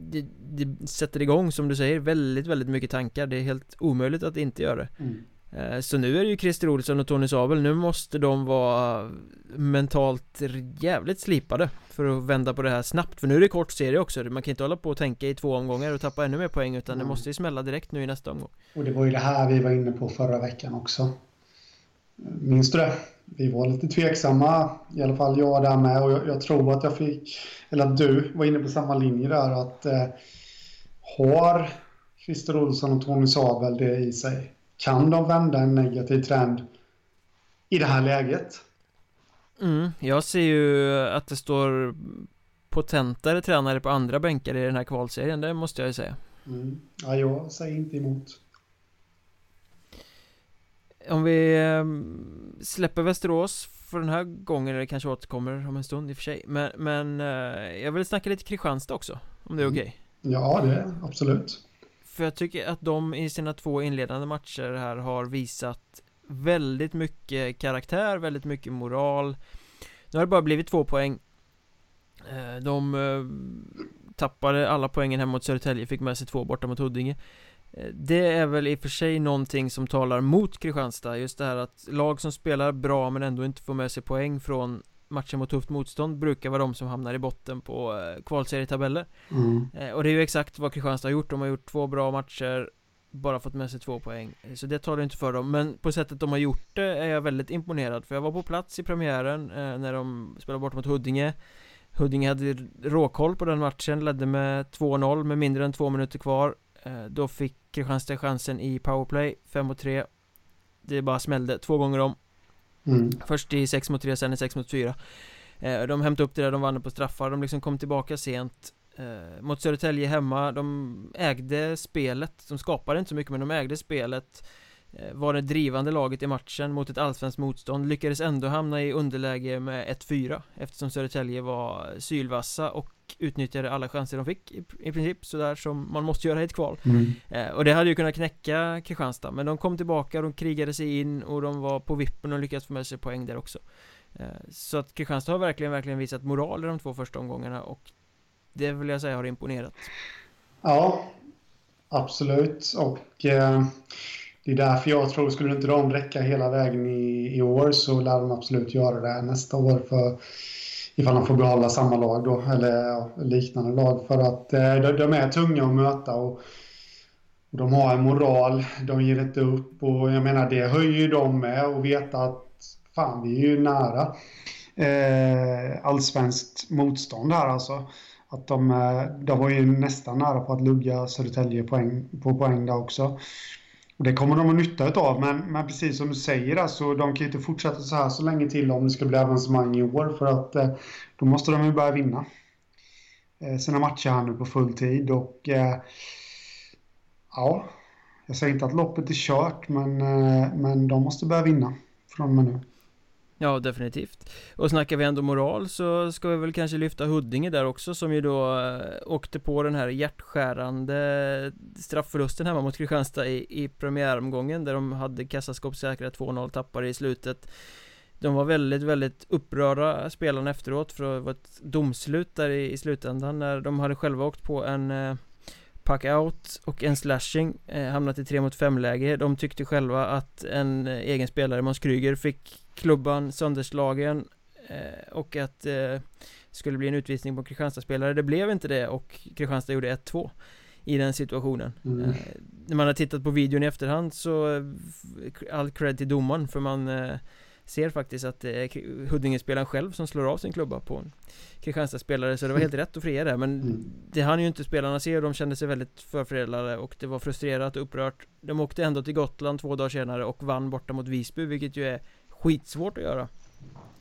det, det, sätter igång som du säger väldigt, väldigt mycket tankar. Det är helt omöjligt att inte göra det. Mm. Eh, så nu är det ju Christer Olsson och Tony Sabel, nu måste de vara mentalt jävligt slipade för att vända på det här snabbt För nu är det kort serie också, man kan inte hålla på och tänka i två omgångar och tappa ännu mer poäng utan mm. det måste ju smälla direkt nu i nästa omgång Och det var ju det här vi var inne på förra veckan också Minns du det? Vi var lite tveksamma, i alla fall jag där med och jag, jag tror att jag fick, eller att du var inne på samma linje där att eh, har Christer Olsson och Tony Sabel det i sig? Kan de vända en negativ trend i det här läget? Mm, jag ser ju att det står potentare tränare på andra bänkar i den här kvalserien, det måste jag ju säga. Mm. Ja, jag säger inte emot. Om vi ehm, släpper Västerås för den här gången, eller kanske återkommer om en stund i och för sig Men, men eh, jag vill snacka lite Kristianstad också, om det är mm. okej? Okay. Ja, det är absolut för jag tycker att de i sina två inledande matcher här har visat väldigt mycket karaktär, väldigt mycket moral. Nu har det bara blivit två poäng. Eh, de eh, tappade alla poängen hemma mot Södertälje, fick med sig två borta mot Huddinge. Eh, det är väl i och för sig någonting som talar mot Kristianstad Just det här att lag som spelar bra men ändå inte får med sig poäng från matcher mot tufft motstånd brukar vara de som hamnar i botten på eh, kvalserietabeller mm. Eh, och det är ju exakt vad Kristianstad har gjort. De har gjort två bra matcher Bara fått med sig två poäng. Så det talar inte för dem. Men på sättet de har gjort det är jag väldigt imponerad För jag var på plats i premiären när de spelade bort mot Huddinge. Huddinge hade råkoll på den matchen, ledde med 2-0 med mindre än två minuter kvar. Då fick Kristianstad chansen i powerplay 5 mot 3 Det bara smällde. Två gånger om mm. Först i 6 mot 3, sen i 6 mot 4 eh, De hämtade upp det där, de vann på straffar, de liksom kom tillbaka sent eh, Mot Södertälje hemma, de ägde spelet. De skapade inte så mycket men de ägde spelet. eh, var det drivande laget i matchen mot ett allsvenskt motstånd Lyckades ändå hamna i underläge med 1-4 Eftersom Södertälje var sylvassa och utnyttjade alla chanser de fick i, i princip sådär som man måste göra i ett kval. Mm. eh, Och det hade ju kunnat knäcka Kristianstad men de kom tillbaka, de krigade sig in och de var på vippen och lyckades få med sig poäng där också. Eh, Så att Kristianstad har verkligen, verkligen visat moral i de två första omgångarna och det vill jag säga har imponerat. Ja, absolut. Och eh, det är därför jag tror, skulle inte de räcka hela vägen i, i år så lär de absolut göra det nästa år för ifall de får behålla samma lag då, eller ja, liknande lag. För att eh, de, de, är tunga att möta och, och, de har en moral, de ger inte upp och jag menar det höjer ju dem med och veta att fan, vi är ju nära eh, allsvenskt motstånd här alltså. Att de, eh, de var ju nästan nära på att lugga Södertälje poäng, på poäng där också. Och det kommer de att nytta av, men, men precis som du säger, alltså, de kan ju inte fortsätta så här så länge till om det ska bli avancemang i år, för att eh, då måste de ju börja vinna eh, sina matcher här nu på full tid. Och eh, ja, jag säger inte att loppet är kört, men, eh, men de måste börja vinna från och med nu. Ja, definitivt. Och snackar vi ändå moral så ska vi väl kanske lyfta Huddinge där också som ju då eh, åkte på den här hjärtskärande straffförlusten hemma mot Kristianstad i, i premiäromgången där de hade kassaskåpssäkra 2-0 tappare i slutet. De var väldigt, väldigt upprörda spelarna efteråt för det var ett domslut där i, i slutändan när de hade själva åkt på en eh, pack out och en slashing eh, hamnat i 3 mot 5 läge De tyckte själva att en eh, egen spelare, Måns Kryger, fick klubban sönderslagen eh, och att eh, skulle bli en utvisning på Kristianstad-spelare. Det blev inte det och Kristianstad gjorde 1-2 i den situationen. Mm. Eh, när man har tittat på videon i efterhand så eh, all cred till domaren för man ser faktiskt att det är Huddinge-spelaren själv som slår av sin klubba på en Kristianstad-spelare så det var helt rätt att fria det men mm. det hann ju inte spelarna se och de kände sig väldigt förfördelade och det var frustrerat och upprört. De åkte ändå till Gotland två dagar senare och vann borta mot Visby vilket ju är skitsvårt att göra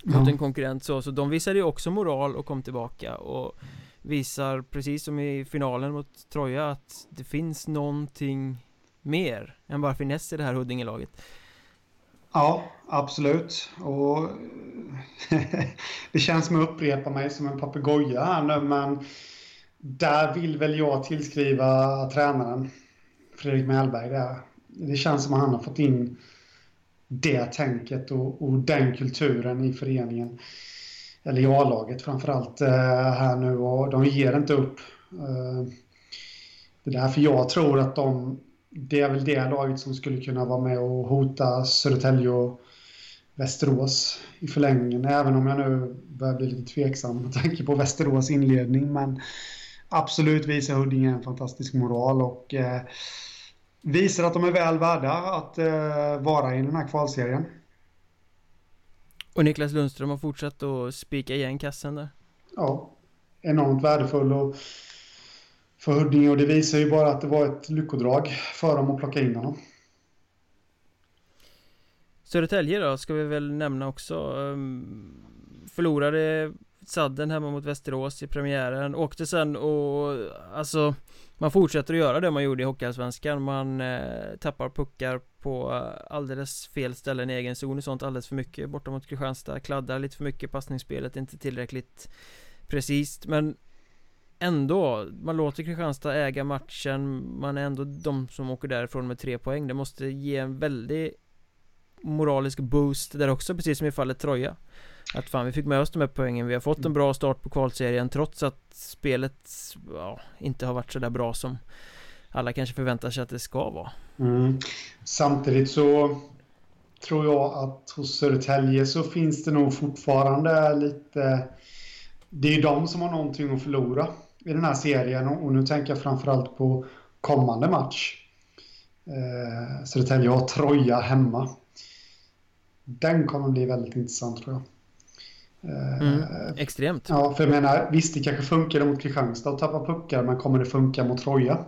Mot en konkurrent så, så de visade ju också moral och kom tillbaka och Visar precis som i finalen mot Troja att det finns någonting mer än bara finess i det här Huddinge-laget Ja, absolut. Och (laughs) det känns som att upprepa mig som en papegoja här nu, men där vill väl jag tillskriva tränaren Fredrik Mellberg. Det, det känns som att han har fått in det tänket och, och den kulturen i föreningen. Eller i A-laget framförallt eh, här nu och de ger inte upp. Eh, det är därför jag tror att de det är väl det laget som skulle kunna vara med och hota Södertälje och Västerås i förlängningen. Även om jag nu börjar bli lite tveksam med tanke på Västerås inledning. Men absolut visar Huddinge en fantastisk moral och eh, visar att de är väl värda att eh, vara i den här kvalserien. Och Niklas Lundström har fortsatt att spika igen kassen där. Ja, enormt värdefull och för Huddinge och det visar ju bara att det var ett lyckodrag för dem att plocka in honom. Södertälje då, ska vi väl nämna också. Ehm, förlorade sadden hemma mot Västerås i premiären. Åkte sen och alltså Man fortsätter att göra det man gjorde i Hockeyallsvenskan. Man eh, tappar puckar på alldeles fel ställen i egen zon. Och sånt alldeles för mycket. Borta mot Kristianstad Kladdar lite för mycket passningsspelet Inte tillräckligt Precis. Men Ändå, man låter Kristianstad äga matchen Man är ändå de som åker därifrån med tre poäng Det måste ge en väldig moralisk boost där också, precis som i fallet Troja Att fan, vi fick med oss de här poängen, vi har fått en bra start på kvalserien trots att spelet ja, inte har varit så där bra som alla kanske förväntar sig att det ska vara. Mm. Samtidigt så tror jag att hos Södertälje så finns det nog fortfarande lite... Det är ju de som har någonting att förlora i den här serien och nu tänker jag framförallt på kommande match. Eh, Södertälje har Troja hemma. Den kommer bli väldigt intressant tror jag. Mm, extremt. Ja, för jag menar, visst det kanske funkar mot Kristianstad att tappa puckar, men kommer det funka mot Troja?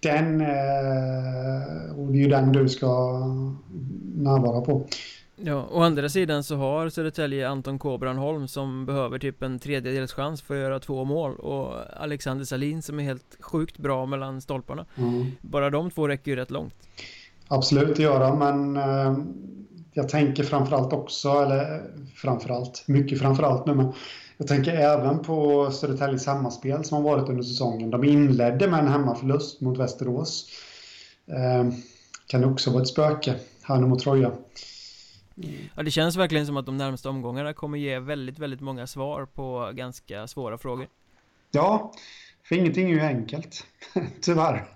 Den, eh, och det är ju den du ska närvara på. Ja, å andra sidan så har Södertälje Anton Kobran Holm som behöver typ en tredjedels chans för att göra två mål och Alexander Salin som är helt sjukt bra mellan stolparna. Mm. Bara de två räcker ju rätt långt. Absolut, det gör de, men eh, jag tänker framförallt också, eller framförallt, mycket framförallt nu, men jag tänker även på Södertäljes hemmaspel som har varit under säsongen. De inledde med en hemmaförlust mot Västerås. Eh, kan också vara ett spöke här nu mot Troja. Ja, det känns verkligen som att de närmaste omgångarna kommer ge väldigt, väldigt många svar på ganska svåra frågor. Ja, för ingenting är ju enkelt, (laughs) tyvärr.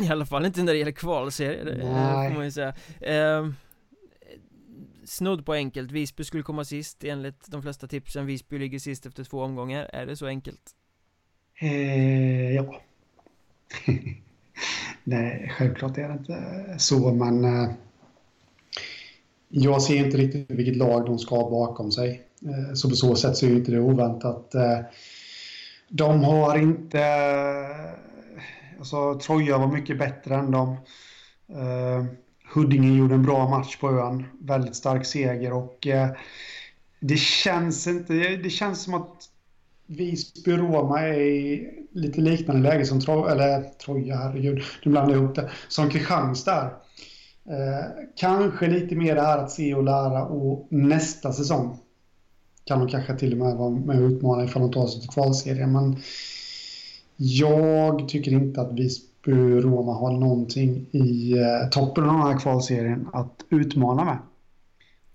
I alla fall inte när det gäller kvalserier, det får man ju säga eh, Snudd på enkelt, Visby skulle komma sist enligt de flesta tipsen Visby ligger sist efter två omgångar, är det så enkelt? Eh, ja (laughs) Nej, självklart är det inte så, men eh, jag ser inte riktigt vilket lag de ska ha bakom sig eh, Så på så sätt så är inte det oväntat eh, De har inte eh, Alltså, Troja var mycket bättre än dem. Huddinge gjorde en bra match på ön. Väldigt stark seger och det känns inte... Det känns som att Visby och Roma är i lite liknande läge som Troja, eller Troja, herregud, nu blandar jag ihop det, som Kristianstad eh, Kanske lite mer det här att se och lära och nästa säsong kan de kanske till och med vara med och utmana ifall de tar sig till kvalserien, men jag tycker inte att Visby-Roma har någonting i eh, toppen av den här kvalserien att utmana med.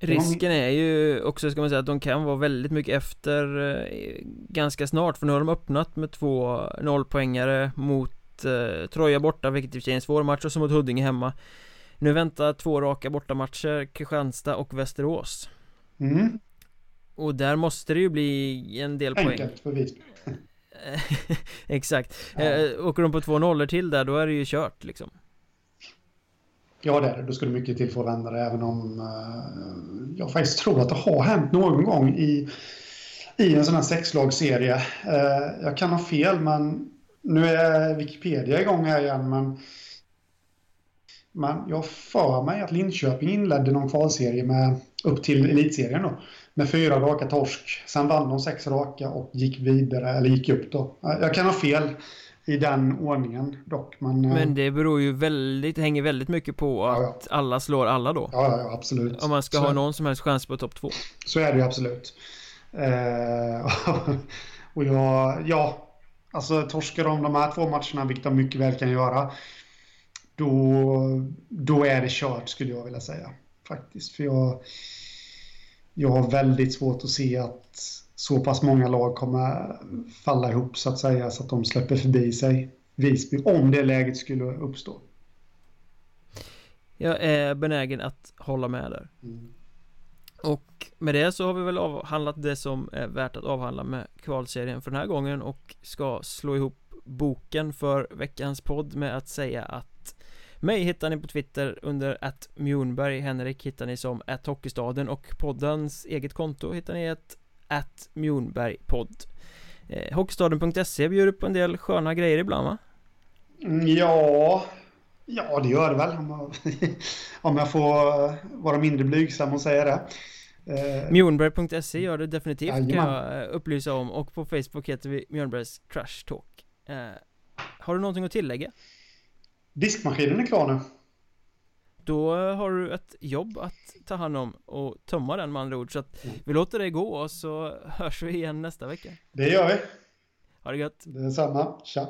Risken är ju också, ska man säga, att de kan vara väldigt mycket efter eh, ganska snart För nu har de öppnat med två nollpoängare mot eh, Troja borta, vilket i och för sig är en svår match, och så mot Huddinge hemma nu väntar två raka bortamatcher, Kristianstad och Västerås mm. Och där måste det ju bli en del Enkelt poäng Enkelt för Visby (laughs) Exakt. Ja. Eh, åker de på två nollor till där, då är det ju kört liksom. Ja, det är det. Då skulle mycket till för att vända det, även om eh, jag faktiskt tror att det har hänt någon gång i, i en sån här sexlagsserie. Eh, jag kan ha fel, men nu är Wikipedia igång här igen, men men jag för mig att Linköping inledde någon kvalserie med upp till elitserien då med fyra raka torsk. Sen vann de sex raka och gick vidare, eller gick upp då. Jag kan ha fel i den ordningen dock. Men, eh, men det beror ju väldigt, hänger väldigt mycket på att ja, ja. alla slår alla då. Ja, ja absolut. Om man ska så, ha någon som helst chans på topp två. Så är det ju absolut. Eh, (laughs) och jag, ja, alltså torskar de de här två matcherna, vilket de mycket väl kan göra, då, då är det kört skulle jag vilja säga. Faktiskt, för jag jag har väldigt svårt att se att så pass många lag kommer falla ihop så att säga så att de släpper förbi sig Visby om det läget skulle uppstå. Jag är benägen att hålla med där. Mm. Och med det så har vi väl avhandlat det som är värt att avhandla med kvalserien för den här gången och ska slå ihop boken för veckans podd med att säga att mig hittar ni på Twitter under att Mjornberg, Henrik hittar ni som att Hockeystaden och poddens eget konto hittar ni ett att Mjornberg podd eh, Hockeystaden.se bjuder på en del sköna grejer ibland va? Mm, ja, ja det gör det väl om jag, (laughs) om jag får vara mindre blygsam och säga det. Eh, Mjornberg.se gör det definitivt kan jag eh, upplysa om. Och på Facebook heter vi Mjornbergs Crash Talk. Eh, Har du någonting att tillägga? Diskmaskinen är klar nu. Då har du ett jobb att ta hand om och tömma den med andra ord. Så att mm. vi låter det gå och så hörs vi igen nästa vecka. Det gör vi. Ha det gött. Detsamma, tja